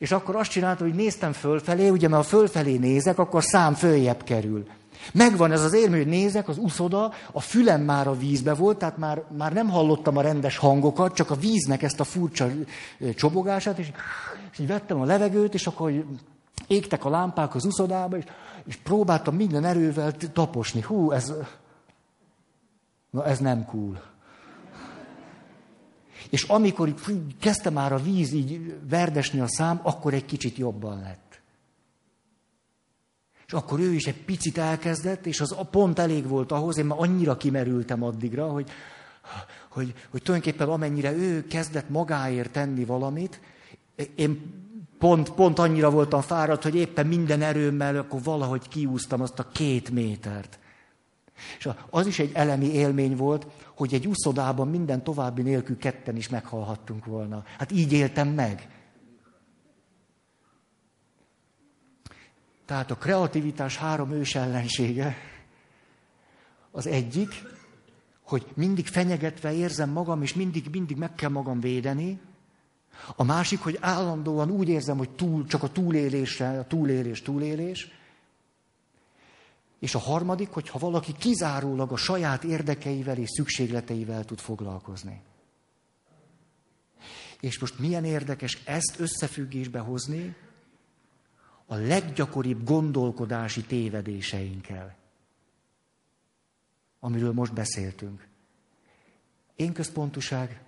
És akkor azt csináltam, hogy néztem fölfelé, ugye mert ha fölfelé nézek, akkor szám följebb kerül. Megvan ez az élmény, hogy nézek, az uszoda, a fülem már a vízbe volt, tehát már, már nem hallottam a rendes hangokat, csak a víznek ezt a furcsa csobogását, és, és így vettem a levegőt, és akkor égtek a lámpák az uszodába, és és próbáltam minden erővel taposni. Hú, ez, na ez nem cool. És amikor kezdte már a víz így verdesni a szám, akkor egy kicsit jobban lett. És akkor ő is egy picit elkezdett, és az pont elég volt ahhoz, én már annyira kimerültem addigra, hogy, hogy, hogy tulajdonképpen amennyire ő kezdett magáért tenni valamit, én pont, pont annyira voltam fáradt, hogy éppen minden erőmmel akkor valahogy kiúztam azt a két métert. És az is egy elemi élmény volt, hogy egy úszodában minden további nélkül ketten is meghalhattunk volna. Hát így éltem meg. Tehát a kreativitás három ős ellensége. Az egyik, hogy mindig fenyegetve érzem magam, és mindig, mindig meg kell magam védeni. A másik, hogy állandóan úgy érzem, hogy túl, csak a túlélésre, a túlélés, túlélés. És a harmadik, hogy ha valaki kizárólag a saját érdekeivel és szükségleteivel tud foglalkozni. És most milyen érdekes ezt összefüggésbe hozni a leggyakoribb gondolkodási tévedéseinkkel, amiről most beszéltünk. Én központuság,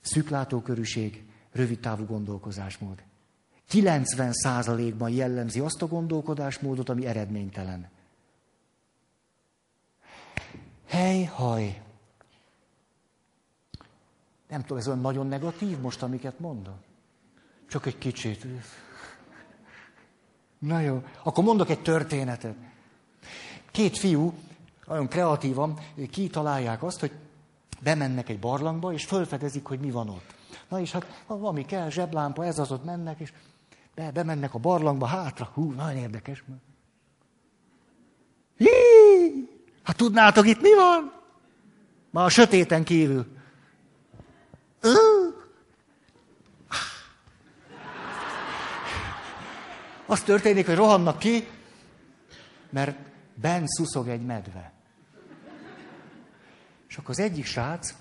szűklátókörűség, rövidtávú gondolkozásmód. 90%-ban jellemzi azt a gondolkodásmódot, ami eredménytelen. Hely, haj. Nem tudom, ez olyan nagyon negatív most, amiket mondom? Csak egy kicsit. Na jó, akkor mondok egy történetet. Két fiú, nagyon kreatívan kitalálják azt, hogy bemennek egy barlangba, és fölfedezik, hogy mi van ott. Na és hát valami kell, zseblámpa, ez az ott mennek, és be, bemennek a barlangba, hátra, hú, nagyon érdekes. Hí! Hát tudnátok, itt mi van? Már a sötéten kívül. Az történik, hogy rohannak ki, mert ben szuszog egy medve. És akkor az egyik srác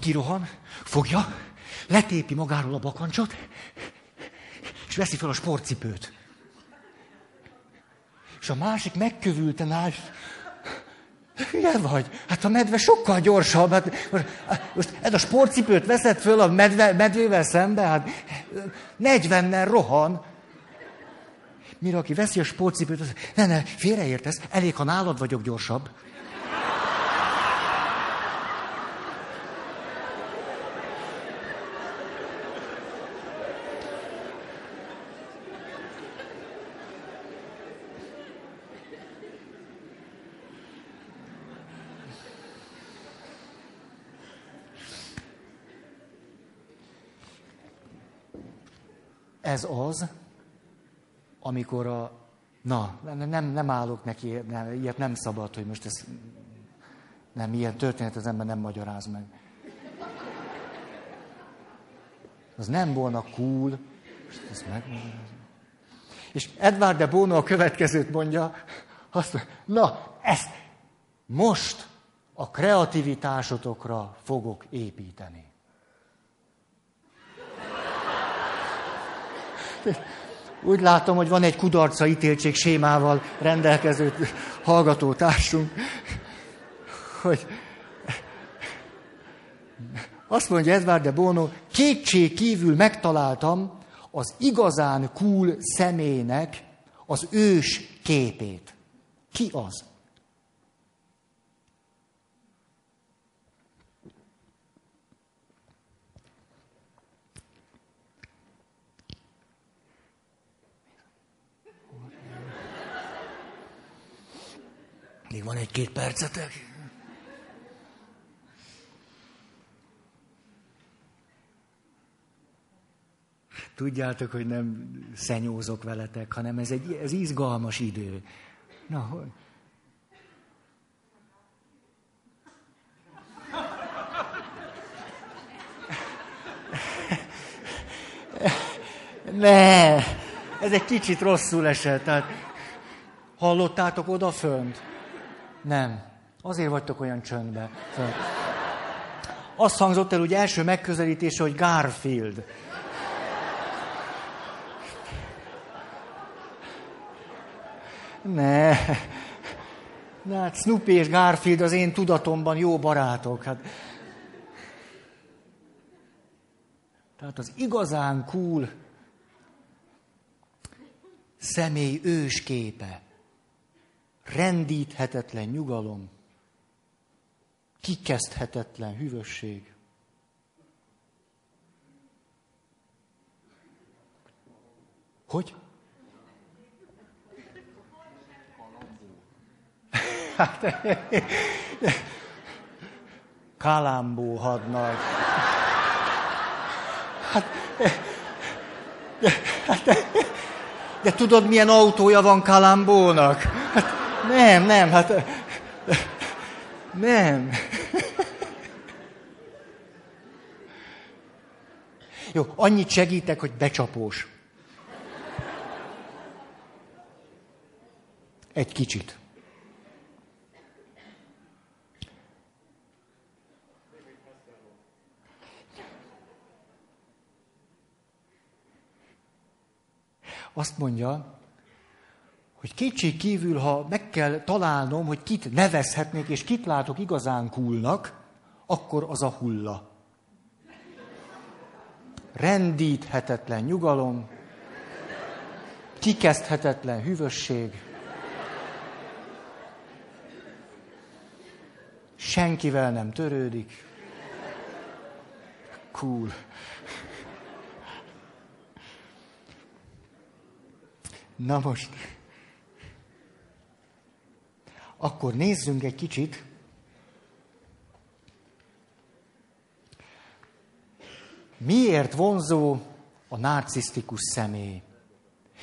kirohan, fogja, letépi magáról a bakancsot, és veszi fel a sportcipőt. És a másik megkövülten áll, Hülye vagy? Hát a medve sokkal gyorsabb. Hát most, most ez a sportcipőt veszed föl a medve, medvével szembe, hát 40-nel rohan. Mire aki veszi a sportcipőt, az, ne, ne, félreértesz, elég, ha nálad vagyok gyorsabb. Ez az, amikor a... Na, nem, nem állok neki, nem, ilyet nem szabad, hogy most ez... Nem, ilyen történet az ember nem magyaráz meg. Az nem volna cool. Ezt És Edward de Bono a következőt mondja, azt mondja, na, ezt most a kreativitásotokra fogok építeni. Úgy látom, hogy van egy kudarca ítéltség sémával rendelkező hallgatótársunk, hogy azt mondja Edward de Bono, kétség kívül megtaláltam az igazán cool személynek az ős képét. Ki az? Még van egy-két percetek? Tudjátok, hogy nem szenyózok veletek, hanem ez egy ez izgalmas idő. Na, hogy? Ne, ez egy kicsit rosszul esett. Tehát hallottátok odafönt? Nem. Azért vagytok olyan csöndbe. Szóval azt hangzott el úgy első megközelítése, hogy Garfield. Ne. Na, hát Snoopy és Garfield az én tudatomban jó barátok. Hát. Tehát az igazán cool személy ősképe rendíthetetlen nyugalom, kikezdhetetlen hűvösség. Hogy? Hát, Kalambó hadnagy. Hát, de, hát, de, de tudod, milyen autója van Kalambónak? Hát, nem, nem, hát nem. Jó, annyit segítek, hogy becsapós. Egy kicsit. Azt mondja, hogy kétség kívül, ha meg kell találnom, hogy kit nevezhetnék, és kit látok igazán kulnak, akkor az a hulla. Rendíthetetlen nyugalom, kikezdhetetlen hűvösség, senkivel nem törődik. Cool. Na most, akkor nézzünk egy kicsit miért vonzó a narcisztikus személy.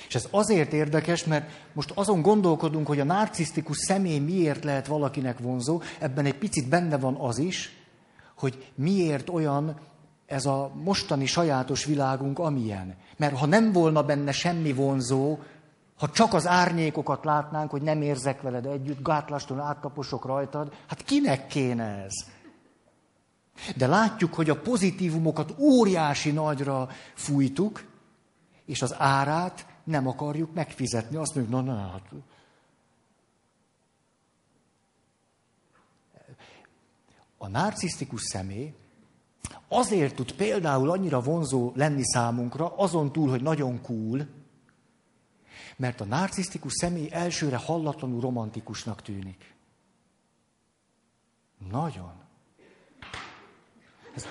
És ez azért érdekes, mert most azon gondolkodunk, hogy a narcisztikus személy miért lehet valakinek vonzó, ebben egy picit benne van az is, hogy miért olyan ez a mostani sajátos világunk, amilyen. Mert ha nem volna benne semmi vonzó, ha csak az árnyékokat látnánk, hogy nem érzek veled együtt, gátlástól áttaposok rajtad, hát kinek kéne ez? De látjuk, hogy a pozitívumokat óriási nagyra fújtuk, és az árát nem akarjuk megfizetni. Azt mondjuk, na, na, hát... A narcisztikus személy azért tud például annyira vonzó lenni számunkra, azon túl, hogy nagyon cool, mert a narcisztikus személy elsőre hallatlanul romantikusnak tűnik. Nagyon. Ez...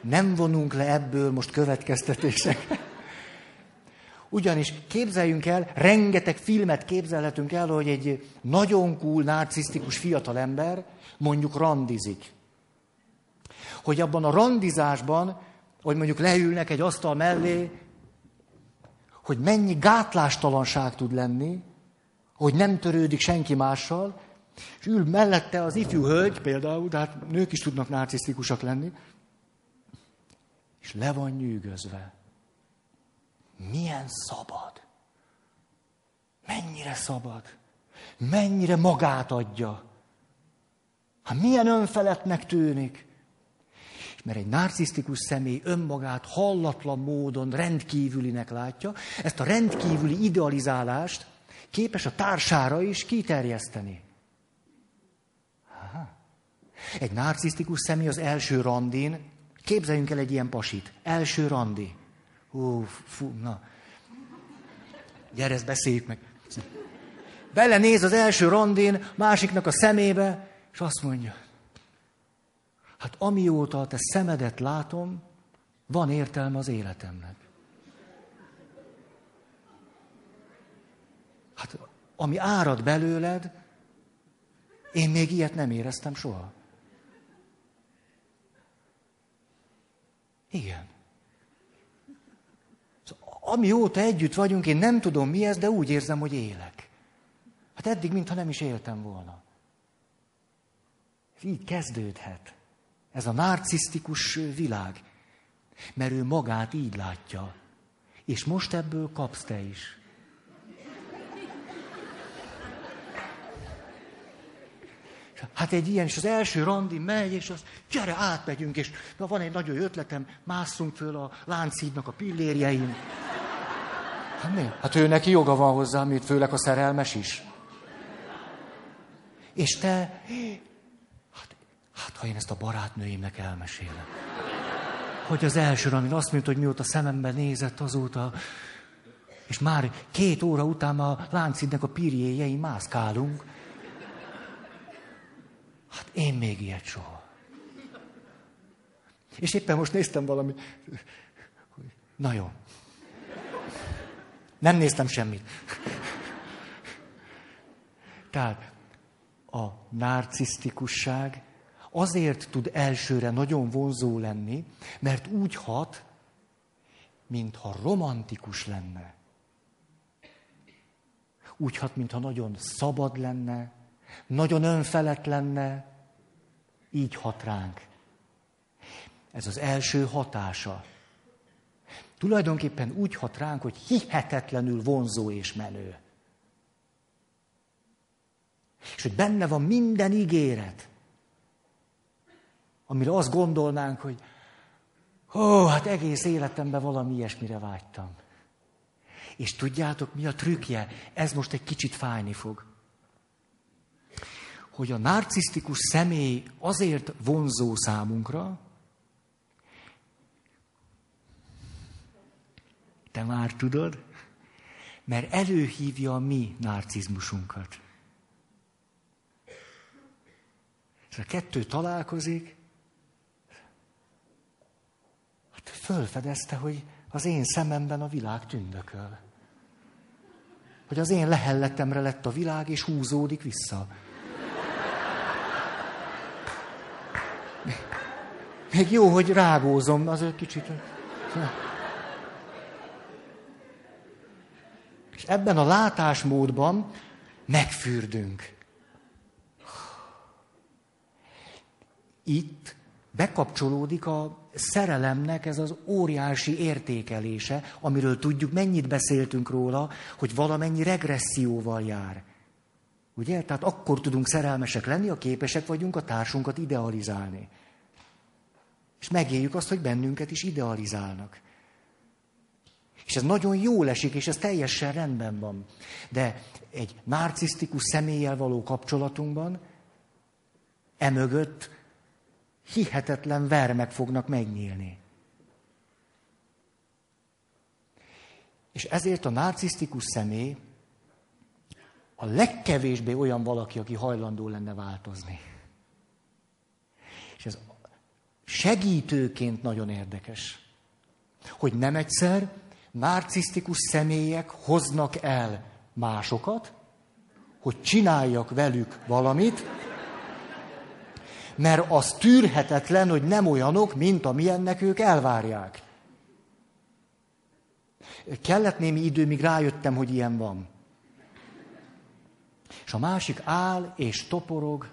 Nem vonunk le ebből most következtetések. Ugyanis képzeljünk el, rengeteg filmet képzelhetünk el, hogy egy nagyon cool, narcisztikus fiatalember mondjuk randizik. Hogy abban a randizásban, hogy mondjuk leülnek egy asztal mellé, hogy mennyi gátlástalanság tud lenni, hogy nem törődik senki mással, és ül mellette az ifjú hölgy például, de hát nők is tudnak narcisztikusak lenni, és le van nyűgözve. Milyen szabad. Mennyire szabad. Mennyire magát adja. Hát milyen önfeletnek tűnik. Mert egy narcisztikus személy önmagát hallatlan módon rendkívülinek látja, ezt a rendkívüli idealizálást képes a társára is kiterjeszteni. Egy narcisztikus személy az első randin, képzeljünk el egy ilyen pasit, első randi. Hú, fú, na. Gyere, ezt beszéljük meg. Belenéz az első randin, másiknak a szemébe, és azt mondja, Hát amióta a te szemedet látom, van értelme az életemnek. Hát ami árad belőled, én még ilyet nem éreztem soha. Igen. Szóval, amióta együtt vagyunk, én nem tudom mi ez, de úgy érzem, hogy élek. Hát eddig, mintha nem is éltem volna. Így kezdődhet. Ez a narcisztikus világ. Mert ő magát így látja. És most ebből kapsz te is. Hát egy ilyen, és az első randi megy, és az, gyere, átmegyünk, és na, van egy nagyon ötletem, másszunk föl a láncídnak a pillérjein. Hát mi? Hát ő neki joga van hozzá, mint főleg a szerelmes is. És te, Hát, ha én ezt a barátnőimnek elmesélem. Hogy az első, amin azt mondta, hogy mióta szemembe nézett azóta, és már két óra után a láncidnek a pirjéjei mászkálunk. Hát én még ilyet soha. És éppen most néztem valami. Na jó. Nem néztem semmit. Tehát a narcisztikusság azért tud elsőre nagyon vonzó lenni, mert úgy hat, mintha romantikus lenne. Úgy hat, mintha nagyon szabad lenne, nagyon önfelett lenne, így hat ránk. Ez az első hatása. Tulajdonképpen úgy hat ránk, hogy hihetetlenül vonzó és menő. És hogy benne van minden ígéret amire azt gondolnánk, hogy Ó, hát egész életemben valami ilyesmire vágytam. És tudjátok, mi a trükkje? Ez most egy kicsit fájni fog. Hogy a narcisztikus személy azért vonzó számunkra, te már tudod, mert előhívja a mi narcizmusunkat. És a kettő találkozik, hát fölfedezte, hogy az én szememben a világ tündököl. Hogy az én lehelletemre lett a világ, és húzódik vissza. Még jó, hogy rágózom, az egy kicsit. És ebben a látásmódban megfürdünk. Itt bekapcsolódik a szerelemnek ez az óriási értékelése, amiről tudjuk, mennyit beszéltünk róla, hogy valamennyi regresszióval jár. Ugye? Tehát akkor tudunk szerelmesek lenni, ha képesek vagyunk a társunkat idealizálni. És megéljük azt, hogy bennünket is idealizálnak. És ez nagyon jól esik, és ez teljesen rendben van. De egy narcisztikus személlyel való kapcsolatunkban emögött hihetetlen vermek fognak megnyílni. És ezért a narcisztikus személy a legkevésbé olyan valaki, aki hajlandó lenne változni. És ez segítőként nagyon érdekes, hogy nem egyszer narcisztikus személyek hoznak el másokat, hogy csináljak velük valamit, mert az tűrhetetlen, hogy nem olyanok, mint amilyennek ők elvárják. Kellett némi idő, míg rájöttem, hogy ilyen van. És a másik áll és toporog,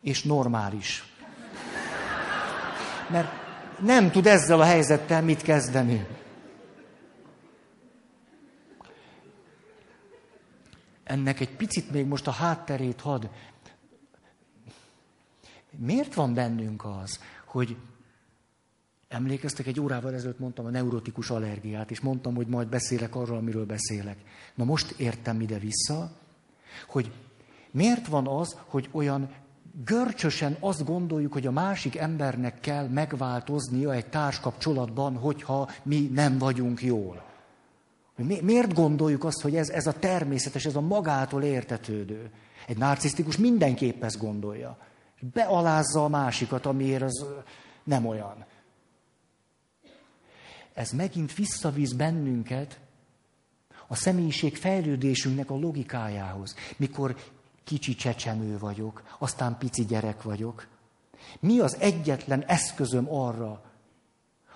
és normális. Mert nem tud ezzel a helyzettel mit kezdeni. Ennek egy picit még most a hátterét had. Miért van bennünk az, hogy emlékeztek, egy órával ezelőtt mondtam a neurotikus allergiát, és mondtam, hogy majd beszélek arról, amiről beszélek. Na most értem ide vissza, hogy miért van az, hogy olyan görcsösen azt gondoljuk, hogy a másik embernek kell megváltoznia egy társkapcsolatban, hogyha mi nem vagyunk jól. Mi, miért gondoljuk azt, hogy ez, ez a természetes, ez a magától értetődő? Egy narcisztikus mindenképp ezt gondolja. Bealázza a másikat, amiért az nem olyan. Ez megint visszavíz bennünket a személyiség fejlődésünknek a logikájához. Mikor kicsi csecsemő vagyok, aztán pici gyerek vagyok. Mi az egyetlen eszközöm arra,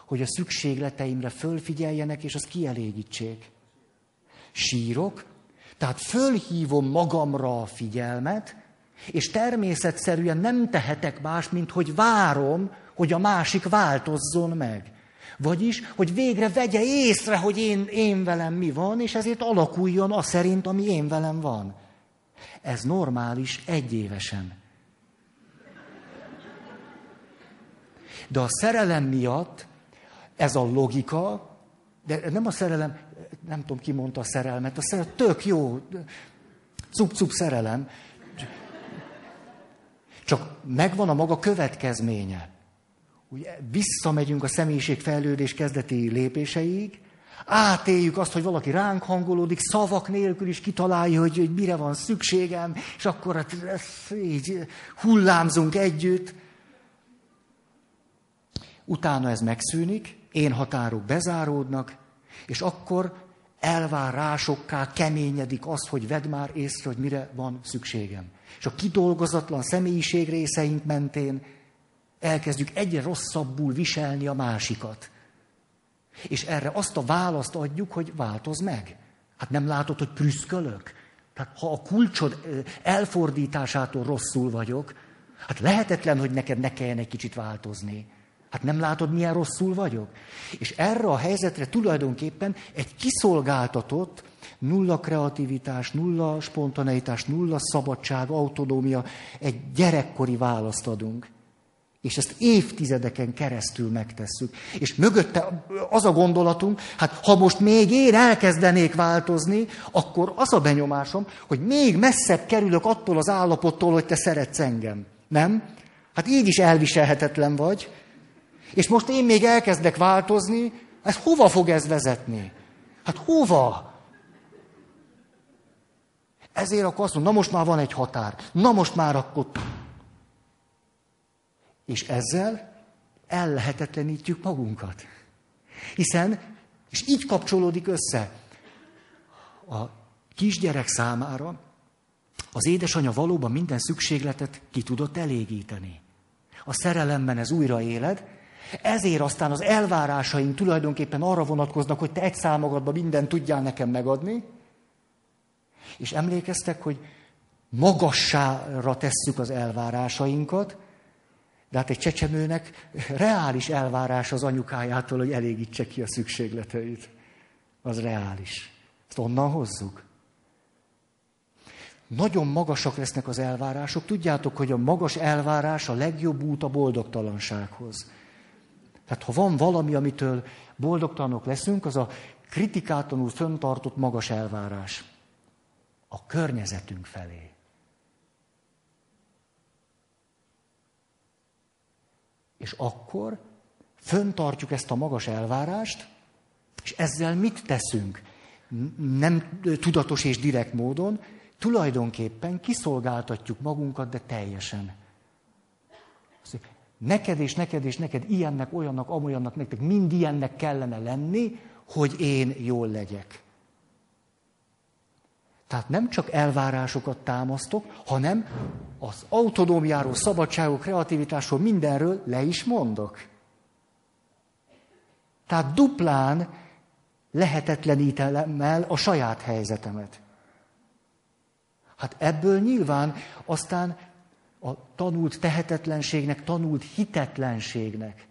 hogy a szükségleteimre fölfigyeljenek, és azt kielégítsék? Sírok, tehát fölhívom magamra a figyelmet, és természetszerűen nem tehetek más, mint hogy várom, hogy a másik változzon meg. Vagyis, hogy végre vegye észre, hogy én, én velem mi van, és ezért alakuljon a szerint, ami én velem van. Ez normális egyévesen. De a szerelem miatt ez a logika, de nem a szerelem, nem tudom ki mondta a szerelmet, a szerelem tök jó, cup-cup szerelem, csak megvan a maga következménye. Ugye visszamegyünk a személyiségfejlődés kezdeti lépéseig, átéljük azt, hogy valaki ránk hangolódik, szavak nélkül is kitalálja, hogy, hogy mire van szükségem, és akkor hát így hullámzunk együtt. Utána ez megszűnik, én határok bezáródnak, és akkor elvárásokká keményedik az, hogy vedd már észre, hogy mire van szükségem. És a kidolgozatlan személyiség részeink mentén elkezdjük egyre rosszabbul viselni a másikat. És erre azt a választ adjuk, hogy változ meg. Hát nem látod, hogy prüszkölök? Tehát ha a kulcsod elfordításától rosszul vagyok, hát lehetetlen, hogy neked ne kelljen egy kicsit változni. Hát nem látod, milyen rosszul vagyok? És erre a helyzetre tulajdonképpen egy kiszolgáltatott, nulla kreativitás, nulla spontaneitás, nulla szabadság, autonómia, egy gyerekkori választ adunk. És ezt évtizedeken keresztül megtesszük. És mögötte az a gondolatunk, hát ha most még én elkezdenék változni, akkor az a benyomásom, hogy még messzebb kerülök attól az állapottól, hogy te szeretsz engem. Nem? Hát így is elviselhetetlen vagy. És most én még elkezdek változni, ez hova fog ez vezetni? Hát hova? Ezért akkor azt mondom, na most már van egy határ. Na most már akkor és ezzel ellehetetlenítjük magunkat. Hiszen, és így kapcsolódik össze, a kisgyerek számára az édesanyja valóban minden szükségletet ki tudott elégíteni. A szerelemben ez újra éled, ezért aztán az elvárásaink tulajdonképpen arra vonatkoznak, hogy te egy számogadban mindent tudjál nekem megadni, és emlékeztek, hogy magassára tesszük az elvárásainkat, de hát egy csecsemőnek reális elvárás az anyukájától, hogy elégítse ki a szükségleteit. Az reális. Ezt onnan hozzuk. Nagyon magasak lesznek az elvárások. Tudjátok, hogy a magas elvárás a legjobb út a boldogtalansághoz. Tehát ha van valami, amitől boldogtalanok leszünk, az a kritikátlanul föntartott magas elvárás. A környezetünk felé. És akkor föntartjuk ezt a magas elvárást, és ezzel mit teszünk? Nem tudatos és direkt módon, tulajdonképpen kiszolgáltatjuk magunkat, de teljesen. Neked és neked és neked ilyennek, olyannak, amolyannak, nektek mind ilyennek kellene lenni, hogy én jól legyek. Tehát nem csak elvárásokat támasztok, hanem az autonómiáról, szabadságról, kreativitásról, mindenről le is mondok. Tehát duplán lehetetlenítem el a saját helyzetemet. Hát ebből nyilván aztán a tanult tehetetlenségnek, tanult hitetlenségnek,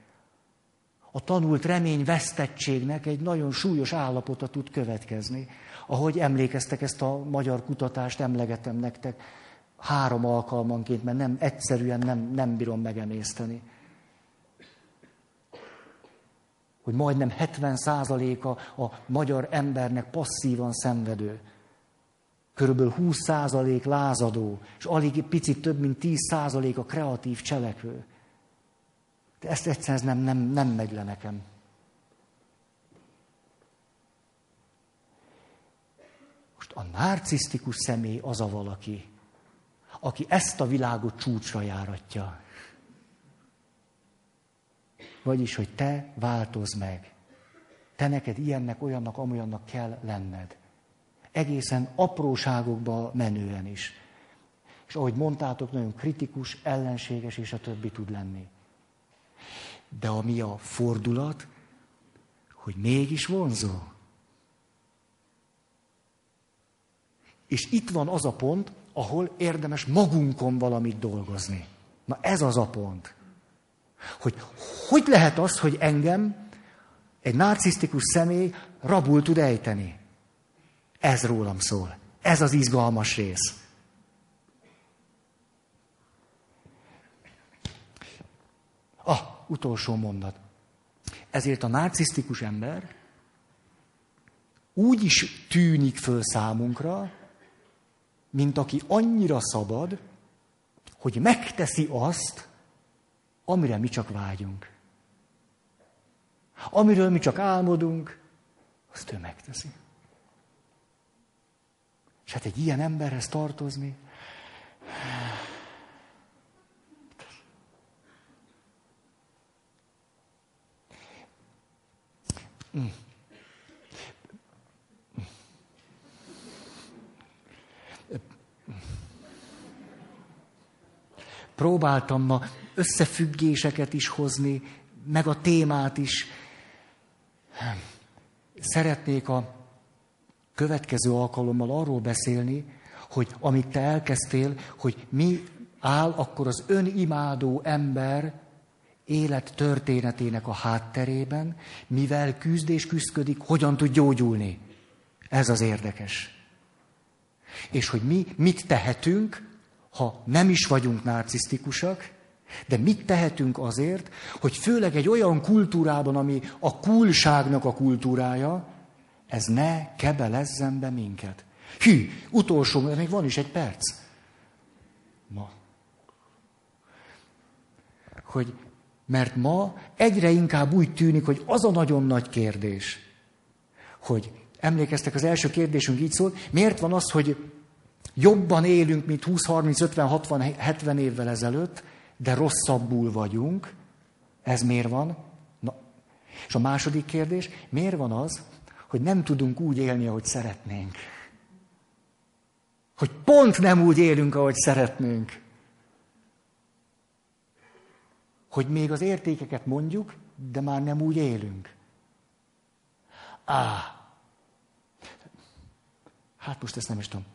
a tanult reményvesztettségnek egy nagyon súlyos állapota tud következni. Ahogy emlékeztek, ezt a magyar kutatást emlegetem nektek három alkalmanként, mert nem, egyszerűen nem, nem bírom megemészteni. Hogy majdnem 70 százaléka a magyar embernek passzívan szenvedő. Körülbelül 20 százalék lázadó, és alig picit több, mint 10 százalék a kreatív cselekvő. De ezt egyszerűen nem, nem, nem megy le nekem. Most a narcisztikus személy az a valaki, aki ezt a világot csúcsra járatja. Vagyis, hogy te változ meg. Te neked ilyennek, olyannak, amolyannak kell lenned. Egészen apróságokba menően is. És ahogy mondtátok, nagyon kritikus, ellenséges és a többi tud lenni. De ami a fordulat, hogy mégis vonzó. És itt van az a pont, ahol érdemes magunkon valamit dolgozni. Na ez az a pont. Hogy hogy lehet az, hogy engem egy narcisztikus személy rabul tud ejteni? Ez rólam szól. Ez az izgalmas rész. Ah, utolsó mondat. Ezért a narcisztikus ember úgy is tűnik föl számunkra, mint aki annyira szabad, hogy megteszi azt, amire mi csak vágyunk. Amiről mi csak álmodunk, azt ő megteszi. És hát egy ilyen emberhez tartozni. Próbáltam ma összefüggéseket is hozni, meg a témát is. Szeretnék a következő alkalommal arról beszélni, hogy amit te elkezdtél, hogy mi áll akkor az önimádó ember élet történetének a hátterében, mivel küzd és küzdködik, hogyan tud gyógyulni. Ez az érdekes. És hogy mi mit tehetünk, ha nem is vagyunk narcisztikusak, De mit tehetünk azért, hogy főleg egy olyan kultúrában, ami a kulságnak a kultúrája, ez ne kebelezzen be minket. Hű, utolsó, még van is egy perc. Ma. Hogy, mert ma egyre inkább úgy tűnik, hogy az a nagyon nagy kérdés, hogy emlékeztek, az első kérdésünk így szól, miért van az, hogy jobban élünk, mint 20, 30, 50, 60, 70 évvel ezelőtt, de rosszabbul vagyunk. Ez miért van? Na. És a második kérdés, miért van az, hogy nem tudunk úgy élni, ahogy szeretnénk? Hogy pont nem úgy élünk, ahogy szeretnénk. Hogy még az értékeket mondjuk, de már nem úgy élünk. Á, hát most ezt nem is tudom.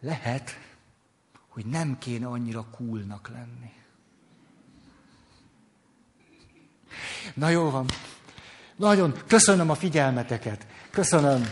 Lehet, hogy nem kéne annyira coolnak lenni. Na jó van. Nagyon köszönöm a figyelmeteket. Köszönöm.